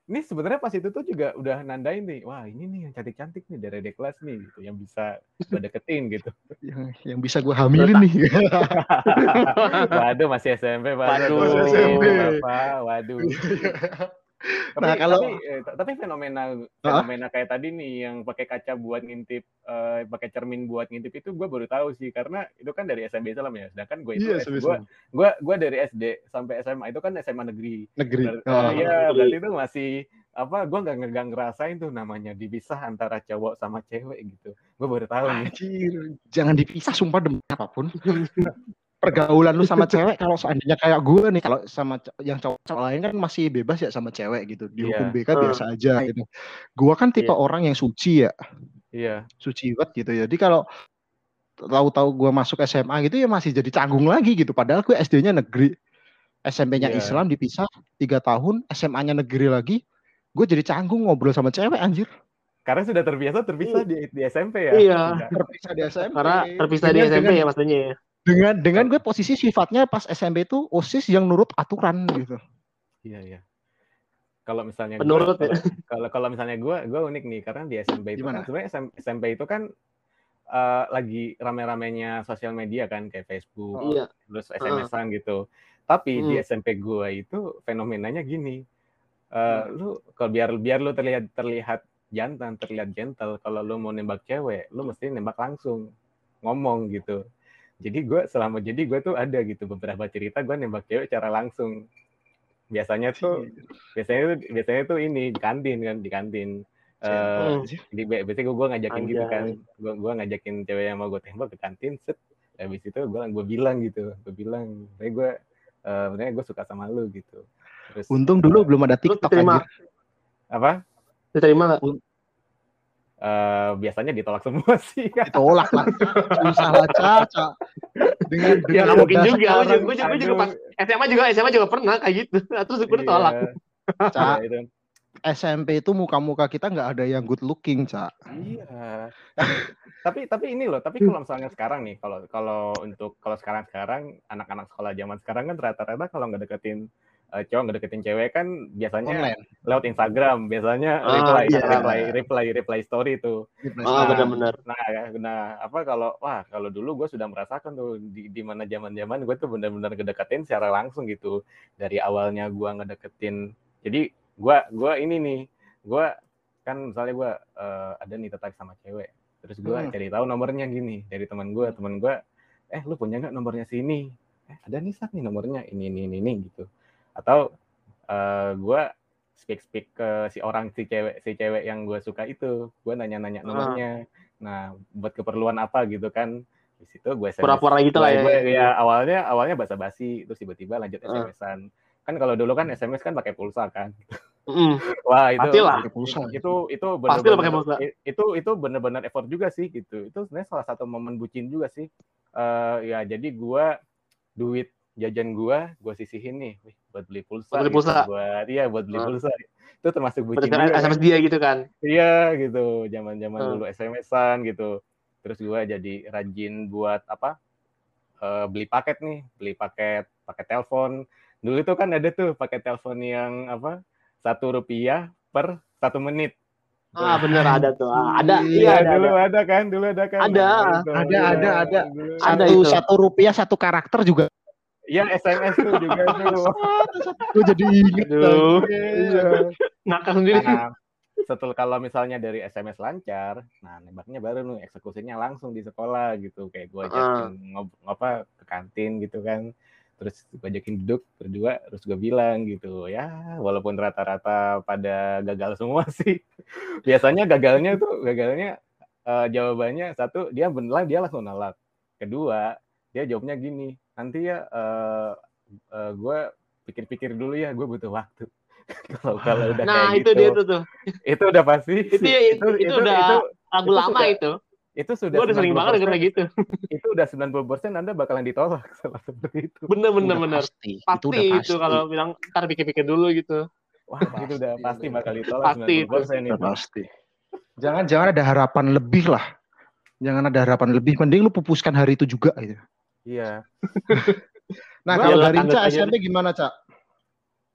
Speaker 2: Ini sebenarnya pas itu tuh juga udah nandain nih, wah ini nih yang cantik-cantik nih dari adik kelas nih gitu, yang bisa gue deketin gitu.
Speaker 1: yang, yang bisa gue hamilin nih
Speaker 2: Waduh masih SMP,
Speaker 3: Waduh.
Speaker 2: waduh,
Speaker 1: Masih SMP.
Speaker 2: Bapak, waduh. Tapi,
Speaker 1: Nah, kalau-
Speaker 2: tapi, eh, tapi fenomena fenomena kayak tadi nih yang pakai kaca buat ngintip, eh, pakai cermin buat ngintip itu gue baru tahu sih karena itu kan dari SMP Islam ya. Sedangkan gue itu gue gue gue dari SD sampai SMA itu kan SMA negeri.
Speaker 1: negeri
Speaker 2: Ber-
Speaker 1: Oh.
Speaker 2: Iya, berarti itu masih apa? Gue nggak nggak ngerasain tuh namanya dipisah antara cowok sama cewek gitu. Gue baru tahu nih.
Speaker 1: Anjir, jangan dipisah sumpah demi apa pun. Pergaulan lu sama cewek kalau seandainya kayak gue nih kalau sama yang cowok-cowok lain kan masih bebas ya sama cewek gitu. Dihukum
Speaker 2: Iya.
Speaker 1: BK
Speaker 3: Hmm.
Speaker 1: biasa aja gitu. Gua kan tipe
Speaker 3: Iya.
Speaker 1: orang yang suci ya,
Speaker 2: Iya.
Speaker 1: suci banget gitu. Jadi kalau tahu-tahu gua masuk SMA gitu ya masih jadi canggung lagi gitu. Padahal gue SD-nya negeri, SMP-nya
Speaker 2: Iya.
Speaker 1: Islam dipisah tiga tahun, SMA-nya negeri lagi. Gue jadi canggung ngobrol sama cewek anjir.
Speaker 2: Karena sudah terbiasa terpisah di, di SMP ya.
Speaker 3: Iya.
Speaker 1: Terpisah di SMP.
Speaker 3: Karena terpisah di SMP
Speaker 1: dengan-
Speaker 3: ya maksudnya.
Speaker 1: Dengan dengan gue posisi sifatnya pas SMP itu osis yang nurut aturan gitu
Speaker 2: Iya, iya. Kalau misalnya gua,
Speaker 3: ya.
Speaker 2: kalau, kalau misalnya gue gue unik nih karena di SMP itu
Speaker 1: Gimana?
Speaker 2: kan sebenarnya SM SMP itu kan eh, lagi rame-ramenya sosial media kan kayak Facebook,
Speaker 1: Oh.
Speaker 3: Iya.
Speaker 2: terus SMS-an gitu. Tapi di
Speaker 3: Hmm.
Speaker 2: SMP gue itu fenomenanya gini. Eh, lu kalau biar biar lu terlihat terlihat jantan, terlihat gentle, kalau lu mau nembak cewek, lu mesti nembak langsung, ngomong gitu. Jadi gue selama jadi gue tuh ada gitu beberapa cerita gue nembak cewek cara langsung. Biasanya tuh biasanya tuh biasanya tuh ini di kantin kan di kantin. Eh,
Speaker 3: Hmm.
Speaker 2: di biasanya gue gue ngajakin gitu
Speaker 3: Anjay.
Speaker 2: kan, gue gue ngajakin cewek yang mau gue tembak ke kantin, set. Habis itu gue gue bilang gitu, gue bilang, saya gue eh sebenarnya gue suka sama lu gitu. Terus
Speaker 1: untung dulu belum ada TikTok
Speaker 3: diterima,
Speaker 1: anjir
Speaker 2: apa?
Speaker 3: diterima nggak?
Speaker 2: Eh biasanya ditolak semua sih.
Speaker 1: ditolak lah susah lah caca dengan
Speaker 3: Ya
Speaker 1: dengan
Speaker 3: nggak mungkin juga. Gue juga, juga, juga pas SMA juga SMA juga pernah kayak gitu. Terus gue ditolak.
Speaker 2: Iya,
Speaker 1: Ca.
Speaker 2: iya, itu.
Speaker 1: SMP itu muka-muka kita nggak ada yang good looking, Cak.
Speaker 2: Iya. Tapi tapi tapi ini loh, tapi kalau misalnya sekarang nih, kalau kalau untuk kalau sekarang-sekarang anak-anak sekolah zaman sekarang kan rata-rata kalau nggak deketin uh, cowok nggak deketin cewek kan biasanya
Speaker 1: Online.
Speaker 2: lewat Instagram, biasanya
Speaker 3: Ah,
Speaker 2: reply,
Speaker 1: iya.
Speaker 2: reply, reply, reply story itu.
Speaker 3: Ah, benar-benar.
Speaker 2: Nah, nah apa kalau wah kalau dulu gue sudah merasakan tuh di, di mana zaman-zaman gue tuh benar-benar ngedeketin secara langsung gitu dari awalnya gue ngedeketin jadi gue gua ini nih gue kan misalnya gue eh, ada nih tertarik sama cewek terus gue
Speaker 1: Hmm.
Speaker 2: cari tahu nomornya gini dari teman gue teman gue eh lu punya nggak nomornya sini eh ada nih sak nih nomornya ini ini ini, ini gitu atau eh gue speak speak ke si orang si cewek si cewek yang gue suka itu gue nanya-nanya
Speaker 3: Ah.
Speaker 2: nomornya nah buat keperluan apa gitu kan di situ gue
Speaker 3: Pura-pura gitu lah ya.
Speaker 2: Gue- ya awalnya awalnya basa-basi terus tiba-tiba lanjut
Speaker 3: Ah.
Speaker 2: SMS-an kan kalau dulu kan SMS kan pakai pulsa kan
Speaker 3: Mm.
Speaker 2: wah itu
Speaker 3: Pastilah.
Speaker 1: Pakai pulsa.
Speaker 2: itu itu
Speaker 3: Pastilah pakai
Speaker 2: bener-bener-
Speaker 3: pulsa.
Speaker 2: i- itu itu benar-benar effort juga sih gitu itu sebenarnya salah satu momen bucin juga sih Eh ya jadi gua duit jajan gua gua sisihin nih wih, buat beli pulsa
Speaker 3: Buat beli
Speaker 2: gitu,
Speaker 3: pulsa.
Speaker 2: buat iya buat beli
Speaker 3: Ah.
Speaker 2: pulsa itu termasuk bucin
Speaker 3: Berarti
Speaker 2: juga
Speaker 3: SMS
Speaker 2: kan.
Speaker 3: dia gitu kan.
Speaker 2: iya gitu zaman-zaman
Speaker 3: Hmm.
Speaker 2: dulu SMS-an gitu terus gua jadi rajin buat apa eh, beli paket nih beli paket paket telepon dulu itu kan ada tuh paket telepon yang apa satu rupiah per satu menit
Speaker 3: Ah, bener ada tuh. Ah, ada.
Speaker 2: Iya,
Speaker 3: Iya, ada.
Speaker 2: dulu
Speaker 3: ada.
Speaker 2: ada. kan, dulu ada kan.
Speaker 3: Ada.
Speaker 1: Ada,
Speaker 2: iya,
Speaker 1: ada, ada.
Speaker 2: dulu.
Speaker 3: Ada
Speaker 1: Satu,
Speaker 3: itu.
Speaker 1: satu rupiah satu karakter juga.
Speaker 2: Iya, SMS tuh juga tuh.
Speaker 1: Gue jadi inget.
Speaker 3: Aduh.
Speaker 2: Iya.
Speaker 3: Nakal sendiri.
Speaker 2: Nah, setelah kalau misalnya dari SMS lancar, nah nembaknya baru nih eksekusinya langsung di sekolah gitu. Kayak gue ajakin ngob apa ke kantin gitu kan. Terus gue ajakin duduk berdua, terus gue bilang gitu, ya walaupun rata-rata pada gagal semua sih. Biasanya gagalnya tuh, gagalnya eh, jawabannya satu, dia benar dia langsung nolak. Kedua, dia jawabnya gini, nanti ya eh eh, gue pikir-pikir dulu ya, gue butuh waktu. kalau kalau udah
Speaker 3: Nah,
Speaker 2: kayak
Speaker 3: itu
Speaker 2: gitu,
Speaker 3: dia tuh tuh.
Speaker 2: itu udah pasti
Speaker 3: Itu ya, itu- itu udah
Speaker 2: itu,
Speaker 3: Lagu
Speaker 2: Itu
Speaker 3: lama
Speaker 2: sudah-
Speaker 3: itu.
Speaker 2: itu sudah
Speaker 3: Gue udah sering banget denger kayak gitu.
Speaker 2: itu udah 90% Anda bakalan ditolak salah seperti itu.
Speaker 3: Bener bener
Speaker 1: Udah
Speaker 3: bener.
Speaker 1: Pasti. itu
Speaker 3: Pasti
Speaker 1: udah
Speaker 3: itu,
Speaker 1: pasti.
Speaker 3: kalau bilang ntar pikir-pikir dulu gitu.
Speaker 2: Wah, itu udah
Speaker 1: Pasti,
Speaker 2: pasti bakal ditolak
Speaker 3: Pasti itu.
Speaker 2: 90%
Speaker 1: Udah
Speaker 2: itu.
Speaker 1: pasti. Jangan jangan ada harapan lebih lah. Jangan ada harapan lebih. Mending lu pupuskan hari itu juga. Gitu.
Speaker 2: Iya.
Speaker 1: Nah
Speaker 3: Gua
Speaker 1: kalau dari
Speaker 3: tanda
Speaker 1: Ca
Speaker 3: tanya
Speaker 1: SMP gimana Cak?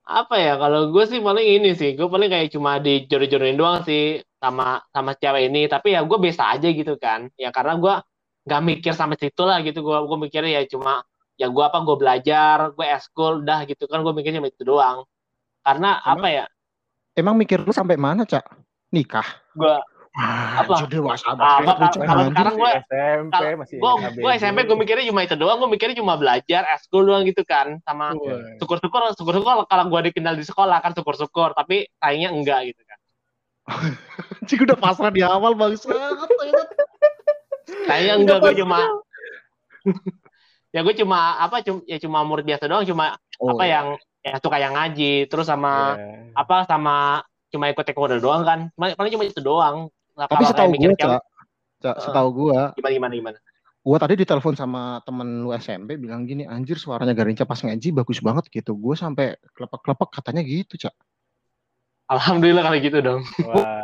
Speaker 3: Apa ya kalau gue sih paling ini sih, gue paling kayak cuma dijodoh-jodohin doang sih sama sama cewek ini. Tapi ya gue biasa aja gitu kan. Ya karena gue nggak mikir sampai situ lah gitu. Gue gue mikirnya ya cuma ya gue apa gue belajar, gue eskul dah gitu kan. Gue mikirnya cuma itu doang. Karena
Speaker 1: Emang?
Speaker 3: apa ya?
Speaker 1: Emang mikir lu sampai mana Cak? Nikah?
Speaker 3: Gue Apa?
Speaker 1: dewasa
Speaker 3: Apa,
Speaker 1: Cak.
Speaker 3: kalau- sekarang gue-
Speaker 2: SMP masih
Speaker 3: gue gue SMP gue mikirnya cuma itu doang. Gue mikirnya cuma belajar, eskul doang gitu kan. Sama
Speaker 1: Wah.
Speaker 3: syukur-syukur syukur-syukur kalau gue dikenal di sekolah kan syukur-syukur. Tapi kayaknya enggak gitu kan.
Speaker 1: Cik udah pasrah di awal bagus banget.
Speaker 3: Kayaknya enggak gue cuma ya gue cuma apa cuma ya cuma murid biasa doang cuma
Speaker 1: Oh,
Speaker 3: apa yang ya suka yang ngaji terus sama
Speaker 2: Iya.
Speaker 3: apa sama cuma ikut taekwondo doang kan Cuma- paling cuma itu doang Nah,
Speaker 1: Tapi setahu gue Cak, Cak, setahu gue,
Speaker 3: gimana gimana gimana
Speaker 1: gue tadi ditelepon sama temen lu SMP bilang gini, anjir suaranya Garinca pas ngaji bagus banget gitu. Gue sampai klepek-klepek katanya gitu Cak.
Speaker 3: alhamdulillah kali gitu dong
Speaker 2: Wah.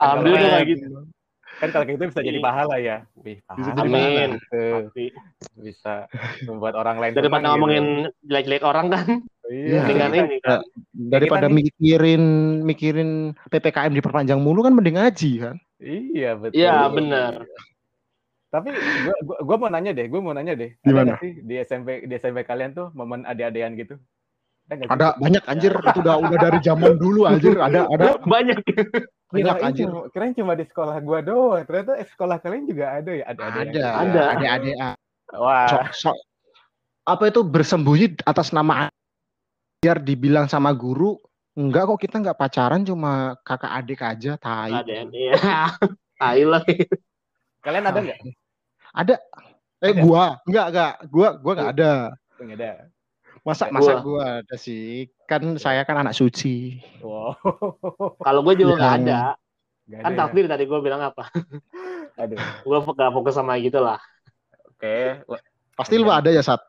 Speaker 3: alhamdulillah
Speaker 2: keren.
Speaker 3: kayak gitu
Speaker 2: Kan kalau gitu bisa jadi
Speaker 3: Iya.
Speaker 2: pahala ya. Wih,
Speaker 1: Bisa
Speaker 2: pahala
Speaker 1: jadi
Speaker 3: Amin.
Speaker 2: gitu.
Speaker 3: Pasti.
Speaker 2: Bisa membuat orang lain
Speaker 3: daripada
Speaker 2: gitu.
Speaker 3: ngomongin jelek-jelek orang kan
Speaker 2: Iya.
Speaker 3: dengan
Speaker 2: Kita-
Speaker 3: ini kan
Speaker 1: Daripada
Speaker 2: kita
Speaker 1: mikirin mikirin PPKM diperpanjang mulu kan mending ngaji kan.
Speaker 2: Iya, betul.
Speaker 3: Iya, bener.
Speaker 2: Tapi gua, gua, gua mau nanya deh, gua mau nanya deh. Ada
Speaker 1: Gimana?
Speaker 2: nggak sih di SMP di SMP kalian tuh momen ade-adean gitu? Ada?
Speaker 1: Ada banyak anjir itu udah udah dari zaman dulu anjir ada ada
Speaker 3: banyak
Speaker 1: banyak
Speaker 2: Kirain
Speaker 1: anjir.
Speaker 2: cuma, kirain cuma di sekolah gua doang. Ternyata eh, sekolah kalian juga ada ya? Ada,
Speaker 1: Ada,
Speaker 3: Ada.
Speaker 1: ada, ada, ada.
Speaker 2: Wah,
Speaker 1: Sok, sok. Apa itu bersembunyi atas nama biar dibilang sama guru enggak kok kita enggak pacaran cuma kakak adik aja tai.
Speaker 3: ada iya tai lah
Speaker 2: kalian ada nggak?
Speaker 1: Ada. Eh
Speaker 2: Ada.
Speaker 1: gua enggak enggak gua gua enggak ada.
Speaker 2: Nggak ada.
Speaker 1: Masa
Speaker 3: Gua.
Speaker 1: masa gua ada sih. Kan saya kan anak suci.
Speaker 2: Wow.
Speaker 3: kalau gue juga nggak
Speaker 1: Iya.
Speaker 3: ada
Speaker 2: Nggak
Speaker 3: kan
Speaker 2: ada ya?
Speaker 3: takdir tadi gue bilang apa
Speaker 2: Aduh.
Speaker 3: gue gak fokus sama gitu lah
Speaker 2: Oke. Wah,
Speaker 1: Pasti lu ada ya, Sat?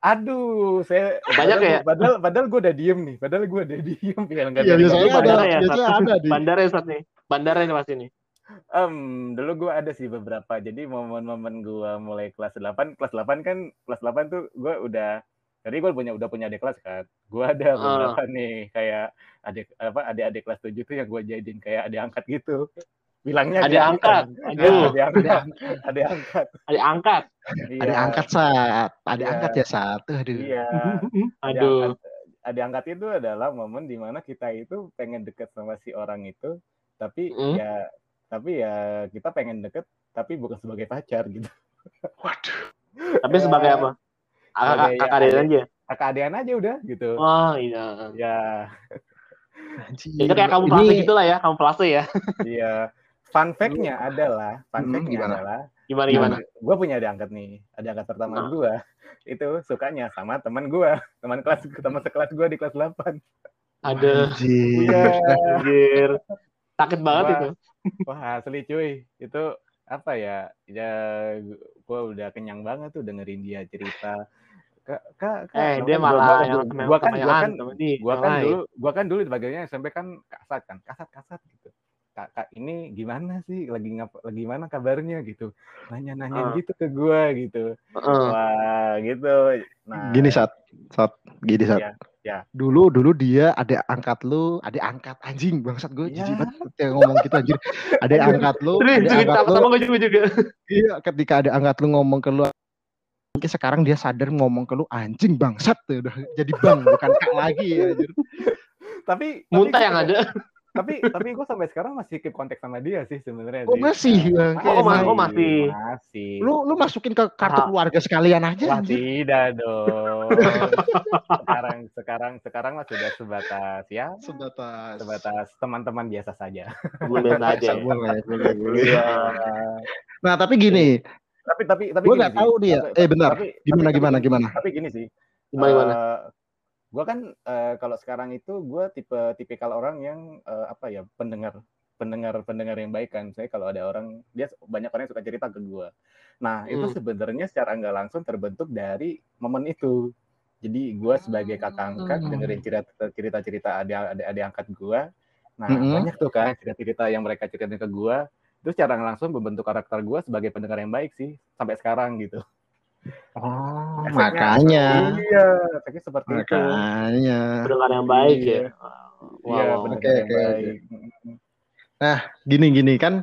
Speaker 2: Aduh, saya
Speaker 3: Banyak
Speaker 2: padahal,
Speaker 3: ya?
Speaker 2: Padahal padahal gue udah diem nih, padahal gue udah diem biar nggak dari
Speaker 1: biasanya
Speaker 3: bandara ya,
Speaker 1: biasanya ada di.
Speaker 3: Bandara ya, nih. Bandara ini pasti nih.
Speaker 2: Em, dulu gue ada sih beberapa. Jadi momen-momen gue mulai kelas 8, kelas 8 kan kelas 8 tuh gue udah jadi gue punya udah punya adik kelas kan. Gue ada
Speaker 3: Ah.
Speaker 2: beberapa nih kayak adik apa adik-adik kelas 7 tuh yang gue jadiin kayak adik angkat gitu. Bilangnya
Speaker 3: Adik angkat.
Speaker 2: Ya,
Speaker 3: Aduh,
Speaker 2: adik angkat. Adik angkat.
Speaker 3: adik angkat.
Speaker 2: Iya.
Speaker 1: Ada angkat saat, ada
Speaker 2: Iya.
Speaker 1: angkat ya satu. Aduh.
Speaker 2: Iya.
Speaker 3: Aduh.
Speaker 2: angkat, adik angkat itu adalah momen di mana kita itu pengen deket sama si orang itu, tapi
Speaker 3: Hmm.
Speaker 2: ya tapi ya kita pengen deket tapi bukan sebagai pacar gitu.
Speaker 1: Waduh.
Speaker 3: Tapi sebagai apa? Kakak
Speaker 2: ya,
Speaker 3: kakak adik aja.
Speaker 2: Kakak adean aja udah gitu.
Speaker 3: Oh iya.
Speaker 2: Ya,
Speaker 1: Anjir.
Speaker 3: Itu kayak kamu pelase gitu lah ya, kamu pelase ya.
Speaker 2: iya. Fun fact-nya adalah, fun
Speaker 1: Hmm,
Speaker 2: fact-nya
Speaker 1: gimana?
Speaker 2: adalah,
Speaker 3: Gimana gimana?
Speaker 2: gue punya adik angkat nih, adik angkat pertama
Speaker 3: Nah.
Speaker 2: gue itu sukanya sama teman gue, teman kelas teman sekelas gue di kelas 8.
Speaker 3: Ada
Speaker 1: Anjir.
Speaker 2: Iya.
Speaker 3: Sakit banget
Speaker 2: Wah.
Speaker 3: itu.
Speaker 2: Wah asli cuy, itu apa ya? Ya gue udah kenyang banget tuh dengerin dia cerita. Kak, kak,
Speaker 3: Eh, dia malah
Speaker 2: gua-
Speaker 3: yang
Speaker 2: gua- gua kan, gua kan, gua
Speaker 3: yang
Speaker 2: kan dulu, gua kan dulu bagiannya SMP kan kasat kan, kasat kasat gitu. Kak, kak ini gimana sih? Lagi ngap, lagi mana kabarnya gitu? Nanya-nanya
Speaker 3: Ah.
Speaker 2: gitu ke gua gitu.
Speaker 3: Heeh.
Speaker 2: Wah gitu. Nah,
Speaker 1: Gini saat, saat gini saat.
Speaker 2: Iya, iya.
Speaker 1: Dulu dulu dia ada angkat lu, ada angkat anjing bangsat gue
Speaker 2: Iya.
Speaker 1: jijik banget ketika ngomong gitu anjir. Ada angkat lu,
Speaker 3: Terus
Speaker 1: ada angkat lu.
Speaker 3: gue juga.
Speaker 1: Iya, ketika ada angkat lu ngomong ke lu mungkin sekarang dia sadar ngomong ke lu anjing bangsat tuh udah jadi bang bukan kak lagi ya anjir.
Speaker 2: Tapi
Speaker 3: Muntah yang ada.
Speaker 2: Tapi tapi gue sampai sekarang masih keep kontak sama dia sih sebenarnya.
Speaker 1: Oh
Speaker 2: sih.
Speaker 1: masih
Speaker 2: Nah,
Speaker 1: Bang.
Speaker 3: Oh, oh, masih.
Speaker 2: Masih.
Speaker 1: Lu lu masukin ke kartu
Speaker 3: Ah.
Speaker 1: keluarga sekalian aja
Speaker 2: Wah
Speaker 1: anjir.
Speaker 2: tidak dong. sekarang sekarang sekarang mah sudah sebatas ya
Speaker 1: Sebatas.
Speaker 2: sebatas teman-teman biasa saja.
Speaker 3: Boleh aja. ya.
Speaker 1: Boleh, boleh, boleh.
Speaker 2: Iya.
Speaker 1: Nah, tapi gini,
Speaker 2: tapi tapi tapi
Speaker 1: gue
Speaker 2: gini
Speaker 1: nggak tahu dia.
Speaker 2: Tapi-
Speaker 1: Eh bentar,
Speaker 2: tapi-
Speaker 1: gimana
Speaker 2: tapi-
Speaker 1: gimana
Speaker 2: tapi-
Speaker 1: gimana?
Speaker 2: Tapi gini sih.
Speaker 3: Gimana gimana?
Speaker 2: Gue kan eh, kalau sekarang itu gue tipe tipikal orang yang eh, apa ya pendengar pendengar pendengar yang baik kan. Saya kalau ada orang dia banyak orang yang suka cerita ke gue. Nah itu
Speaker 3: Hmm.
Speaker 2: sebenarnya secara nggak langsung terbentuk dari momen itu. Jadi gue sebagai kakak angkat
Speaker 1: Hmm.
Speaker 2: dengerin cerita cerita cerita adik adik adik angkat gue. Nah
Speaker 1: Mm-mm.
Speaker 2: banyak tuh kan cerita cerita yang mereka ceritain ke gue. Itu secara nggak langsung membentuk karakter gue sebagai pendengar yang baik sih sampai sekarang gitu.
Speaker 1: Oh,
Speaker 2: Efeknya-
Speaker 1: makanya.
Speaker 2: Iya, efeknya seperti itu.
Speaker 1: Makanya.
Speaker 3: Pendengar yang baik ya.
Speaker 2: Iya.
Speaker 3: Wow,
Speaker 2: Iya,
Speaker 3: wow.
Speaker 2: pendengar
Speaker 1: Oke,
Speaker 2: yang
Speaker 1: oke, oke.
Speaker 2: baik.
Speaker 1: Gini-gini kan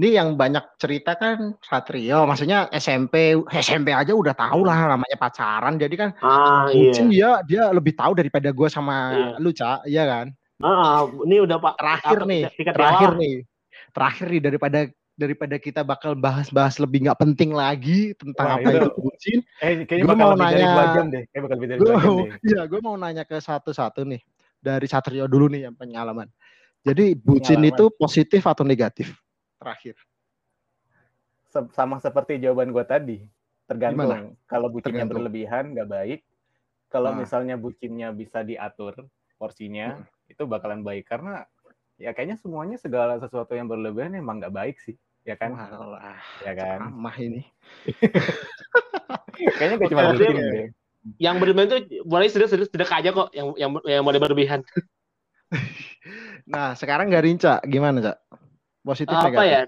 Speaker 1: ini yang banyak cerita kan Satrio, maksudnya SMP, SMP aja udah tahu lah namanya pacaran. Jadi kan
Speaker 3: Ah iya.
Speaker 1: mungkin dia dia lebih tahu daripada gue sama
Speaker 3: Iya.
Speaker 1: lu, Cak. Iya kan?
Speaker 3: Ah, ini udah Pak
Speaker 1: Terakhir
Speaker 3: apa,
Speaker 1: nih, terakhir nih. Terakhir nih daripada daripada kita bakal bahas-bahas lebih nggak penting lagi tentang
Speaker 2: Wah,
Speaker 1: apa
Speaker 2: itu-
Speaker 1: itu bucin.
Speaker 2: Eh, kayaknya
Speaker 1: Gua
Speaker 2: bakal
Speaker 1: mau nanya-
Speaker 2: jam deh. Kayak bakal lebih dari
Speaker 1: Gue
Speaker 2: dua jam deh.
Speaker 1: iya, gue mau nanya ke satu-satu nih dari Satrio dulu nih yang pengalaman. Jadi bucin
Speaker 2: Pengalaman.
Speaker 1: itu positif atau negatif? Terakhir.
Speaker 2: Sama seperti jawaban gue tadi. Tergantung.
Speaker 1: Gimana?
Speaker 2: Kalau bucinnya
Speaker 1: Tergantung.
Speaker 2: berlebihan, nggak baik. Kalau
Speaker 1: Nah.
Speaker 2: misalnya bucinnya bisa diatur porsinya, itu bakalan baik. Karena ya kayaknya semuanya segala sesuatu yang berlebihan emang nggak baik sih. Ya kan?
Speaker 1: Walah,
Speaker 2: Ya kan?
Speaker 1: ceramah ini.
Speaker 2: Kayaknya gak cuma deh.
Speaker 3: Yang berlebihan itu boleh serius-serius tidak aja kok yang yang yang boleh berlebihan.
Speaker 1: Nah, sekarang nggak rinca, gimana, Cak? Positif
Speaker 3: apa
Speaker 1: negatif?
Speaker 3: ya?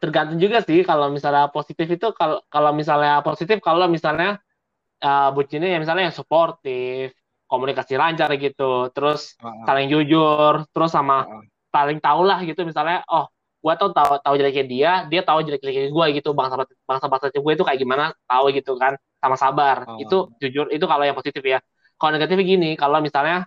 Speaker 3: Tergantung juga sih kalau misalnya positif itu kalau kalau misalnya positif kalau misalnya uh, bucinnya ya misalnya yang suportif, komunikasi lancar gitu, terus
Speaker 1: Ah, ah.
Speaker 3: saling jujur, terus sama
Speaker 1: Ah.
Speaker 3: saling tahu lah gitu misalnya oh gua tuh tahu tahu jeleknya dia, dia tahu jelek-jeleknya gue gitu bangsa bangsa bangsa gue itu kayak gimana tahu gitu kan sama sabar
Speaker 1: Ah.
Speaker 3: itu jujur itu kalau yang positif ya kalau negatif gini kalau misalnya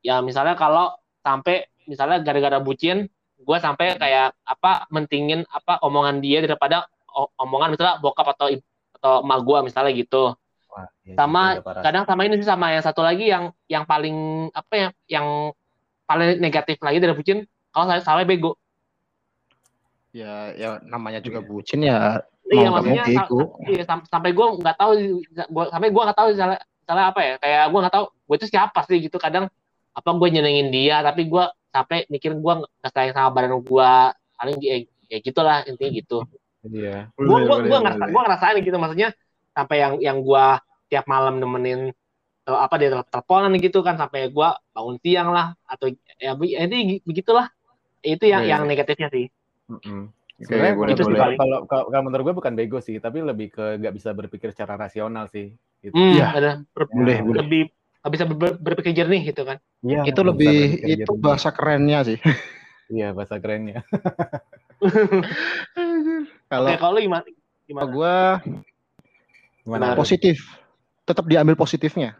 Speaker 3: ya misalnya kalau sampai misalnya gara-gara bucin gue sampai kayak apa mentingin apa omongan dia daripada omongan misalnya bokap atau atau emak gue misalnya gitu
Speaker 2: Wah, iya
Speaker 3: sama
Speaker 2: parah.
Speaker 3: kadang sama ini sih sama yang satu lagi yang yang paling apa ya yang paling negatif lagi dari bucin kalau saya sampai bego
Speaker 1: Ya, ya namanya juga bucin ya.
Speaker 3: iya
Speaker 1: Mau nggak mau
Speaker 3: maksudnya sa- iya, sam- sampai gue nggak tahu gua, sampai gue nggak tahu misalnya, misalnya apa ya kayak gue nggak tahu gue itu siapa sih gitu kadang apa gue nyenengin dia tapi gue sampai mikir gue nggak sayang sama badan gue paling ya, ya gitulah intinya gitu
Speaker 2: Iya.
Speaker 3: gue gue gue ngerasa gue ngerasain gitu maksudnya sampai yang yang gue tiap malam nemenin atau apa dia teleponan gitu kan sampai gue bangun siang lah atau ya ini begitulah itu yang yeah. yang negatifnya sih.
Speaker 2: Mm -hmm. Sebenarnya boleh, itu boleh. Sih kalau, kalau, kalau menurut gue bukan bego sih, tapi lebih ke nggak bisa berpikir secara rasional sih.
Speaker 3: Gitu. Hmm, ya, ada ber, boleh, boleh. Lebih bisa ber, berpikir jernih gitu kan?
Speaker 1: Iya. Itu lebih itu jernih. bahasa kerennya sih.
Speaker 2: Iya bahasa kerennya.
Speaker 3: kalau Oke, kalau gimana?
Speaker 1: Gimana? Gue gimana? Positif. Tetap diambil positifnya.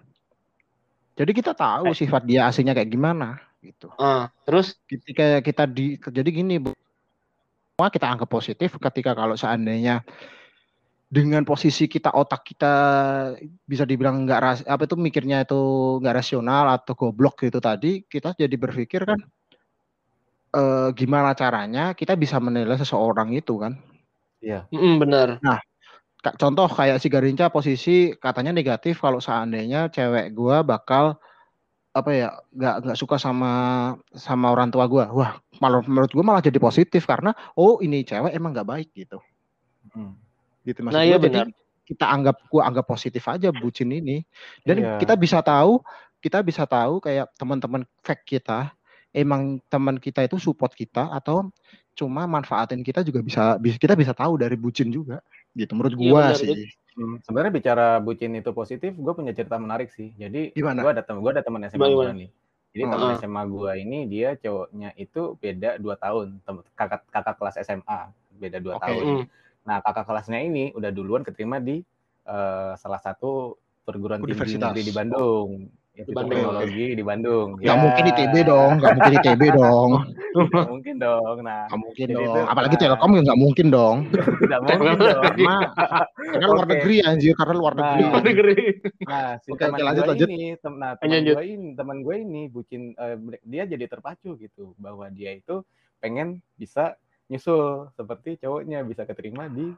Speaker 1: Jadi kita tahu eh. sifat dia aslinya kayak gimana gitu.
Speaker 3: Uh, terus
Speaker 1: ketika kita di jadi gini, semua kita anggap positif ketika kalau seandainya dengan posisi kita otak kita bisa dibilang nggak ras apa itu mikirnya itu nggak rasional atau goblok gitu tadi kita jadi berpikir kan e, gimana caranya kita bisa menilai seseorang itu kan.
Speaker 2: Iya.
Speaker 3: Mm, benar.
Speaker 1: Nah contoh kayak si Garinca posisi katanya negatif kalau seandainya cewek gua bakal apa ya nggak nggak suka sama sama orang tua gue wah malah menurut gue malah jadi positif karena oh ini cewek emang nggak baik gitu. Hmm. gitu maksud nah, iya jadi kita anggap gue anggap positif aja bucin ini. Dan yeah. kita bisa tahu kita bisa tahu kayak teman-teman fake kita emang teman kita itu support kita atau cuma manfaatin kita juga bisa bisa kita bisa tahu dari bucin juga gitu menurut gue iya, sih
Speaker 2: Hmm, sebenarnya bicara bucin itu positif, gue punya cerita menarik sih. Jadi gue ada teman gue ada teman SMA gue nih. Jadi uh teman SMA gue ini dia cowoknya itu beda dua tahun, kakak kakak kelas SMA beda dua okay. tahun. Mm. Nah kakak kelasnya ini udah duluan keterima di uh, salah satu perguruan tinggi negeri di Bandung. Bandung. Teknologi di Bandung.
Speaker 1: Gak ya. mungkin ITB dong, gak mungkin ITB dong.
Speaker 2: gak mungkin dong. Nah,
Speaker 1: gak mungkin dong. Itu, Apalagi nah, Telkom gak mungkin dong.
Speaker 2: Gak mungkin dong.
Speaker 1: Karena, karena luar negeri anjir, karena luar negeri.
Speaker 2: Nah, luar negeri. Nah, si Oke, teman lanjut, gue lanjut. ini, tem nah, teman gue ini, teman gue ini bucin uh, dia jadi terpacu gitu bahwa dia itu pengen bisa nyusul seperti cowoknya bisa keterima di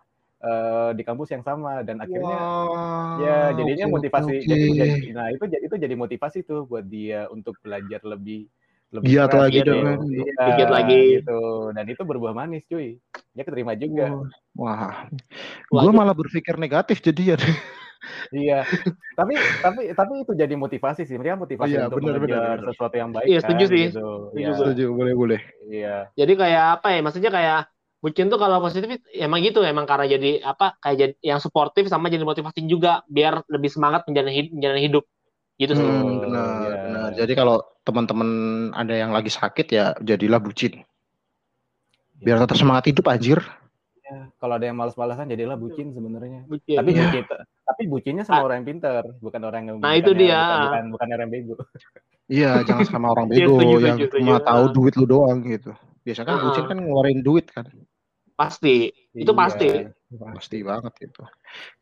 Speaker 2: uh, di kampus yang sama dan akhirnya wow, ya jadinya okay, motivasi okay. jadi, jadi nah itu itu jadi motivasi tuh buat dia untuk belajar lebih
Speaker 1: lebih giat lagi
Speaker 3: gitu. dong. Ya, giat lagi.
Speaker 2: gitu. Dan itu berbuah manis cuy. Dia keterima juga.
Speaker 1: Wah gue malah berpikir negatif jadi ya.
Speaker 2: Iya. Tapi tapi tapi itu jadi motivasi sih. Mereka motivasi iya, untuk bener, belajar bener. sesuatu yang baik
Speaker 3: iya setuju kan, sih.
Speaker 2: gitu.
Speaker 3: setuju, ya.
Speaker 1: setuju boleh boleh.
Speaker 2: Iya.
Speaker 3: Jadi kayak apa ya? Maksudnya kayak bucin tuh kalau positif emang gitu emang karena jadi apa kayak jadi yang suportif sama jadi motivasi juga biar lebih semangat menjalani hidup, menjalani hidup gitu sih.
Speaker 1: Hmm, benar, ya. benar. Jadi kalau teman-teman ada yang lagi sakit ya jadilah bucin. Biar tetap semangat hidup anjir.
Speaker 2: Ya, kalau ada yang malas-malasan jadilah bucin sebenarnya. Bucin. Tapi ya. bucin tapi bucinnya sama ah. orang yang pintar, bukan orang yang
Speaker 3: Nah, itu dia.
Speaker 2: Bukan, bukan, bukan orang yang bego.
Speaker 1: Iya, jangan sama orang iya, bego yang cuma tahu duit lu doang gitu. Biasanya kan uh bucin kan ngeluarin duit kan.
Speaker 3: Pasti. Itu iya, pasti.
Speaker 1: Pasti banget itu.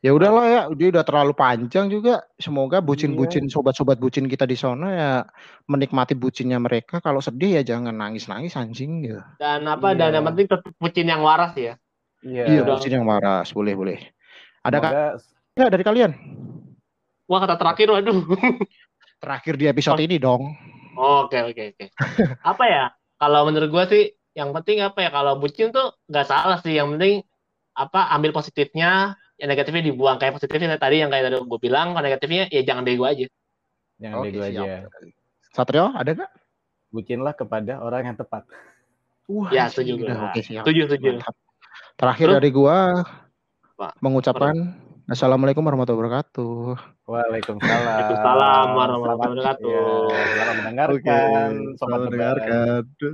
Speaker 1: Ya udahlah ya, dia udah terlalu panjang juga. Semoga bucin-bucin iya. sobat-sobat bucin kita di sana ya menikmati bucinnya mereka. Kalau sedih ya jangan nangis-nangis anjing gitu.
Speaker 3: Dan apa iya. dan yang penting tetap bucin yang waras ya.
Speaker 1: Iya, iya bucin yang waras. Boleh, boleh. Ada kak dari kalian?
Speaker 3: Wah, kata terakhir waduh.
Speaker 1: terakhir di episode oh. ini dong.
Speaker 3: Oke, oke, oke. Apa ya? Kalau menurut gua sih yang penting apa ya kalau bucin tuh nggak salah sih. Yang penting apa ambil positifnya yang negatifnya dibuang. Kayak positifnya tadi yang kayak tadi gue bilang kalau negatifnya ya jangan bego aja.
Speaker 2: Jangan Oke, bego aja.
Speaker 1: Satrio ada nggak?
Speaker 2: Bucinlah kepada orang yang tepat.
Speaker 3: Wah, ya setuju Oke, siap. setuju setuju.
Speaker 1: Terakhir Terus? dari gua Pak, mengucapkan Assalamualaikum warahmatullahi wabarakatuh.
Speaker 2: Waalaikumsalam.
Speaker 3: Waalaikumsalam warahmatullahi wabarakatuh.
Speaker 2: Ya, selamat mendengarkan.
Speaker 1: Oke, selamat mendengarkan.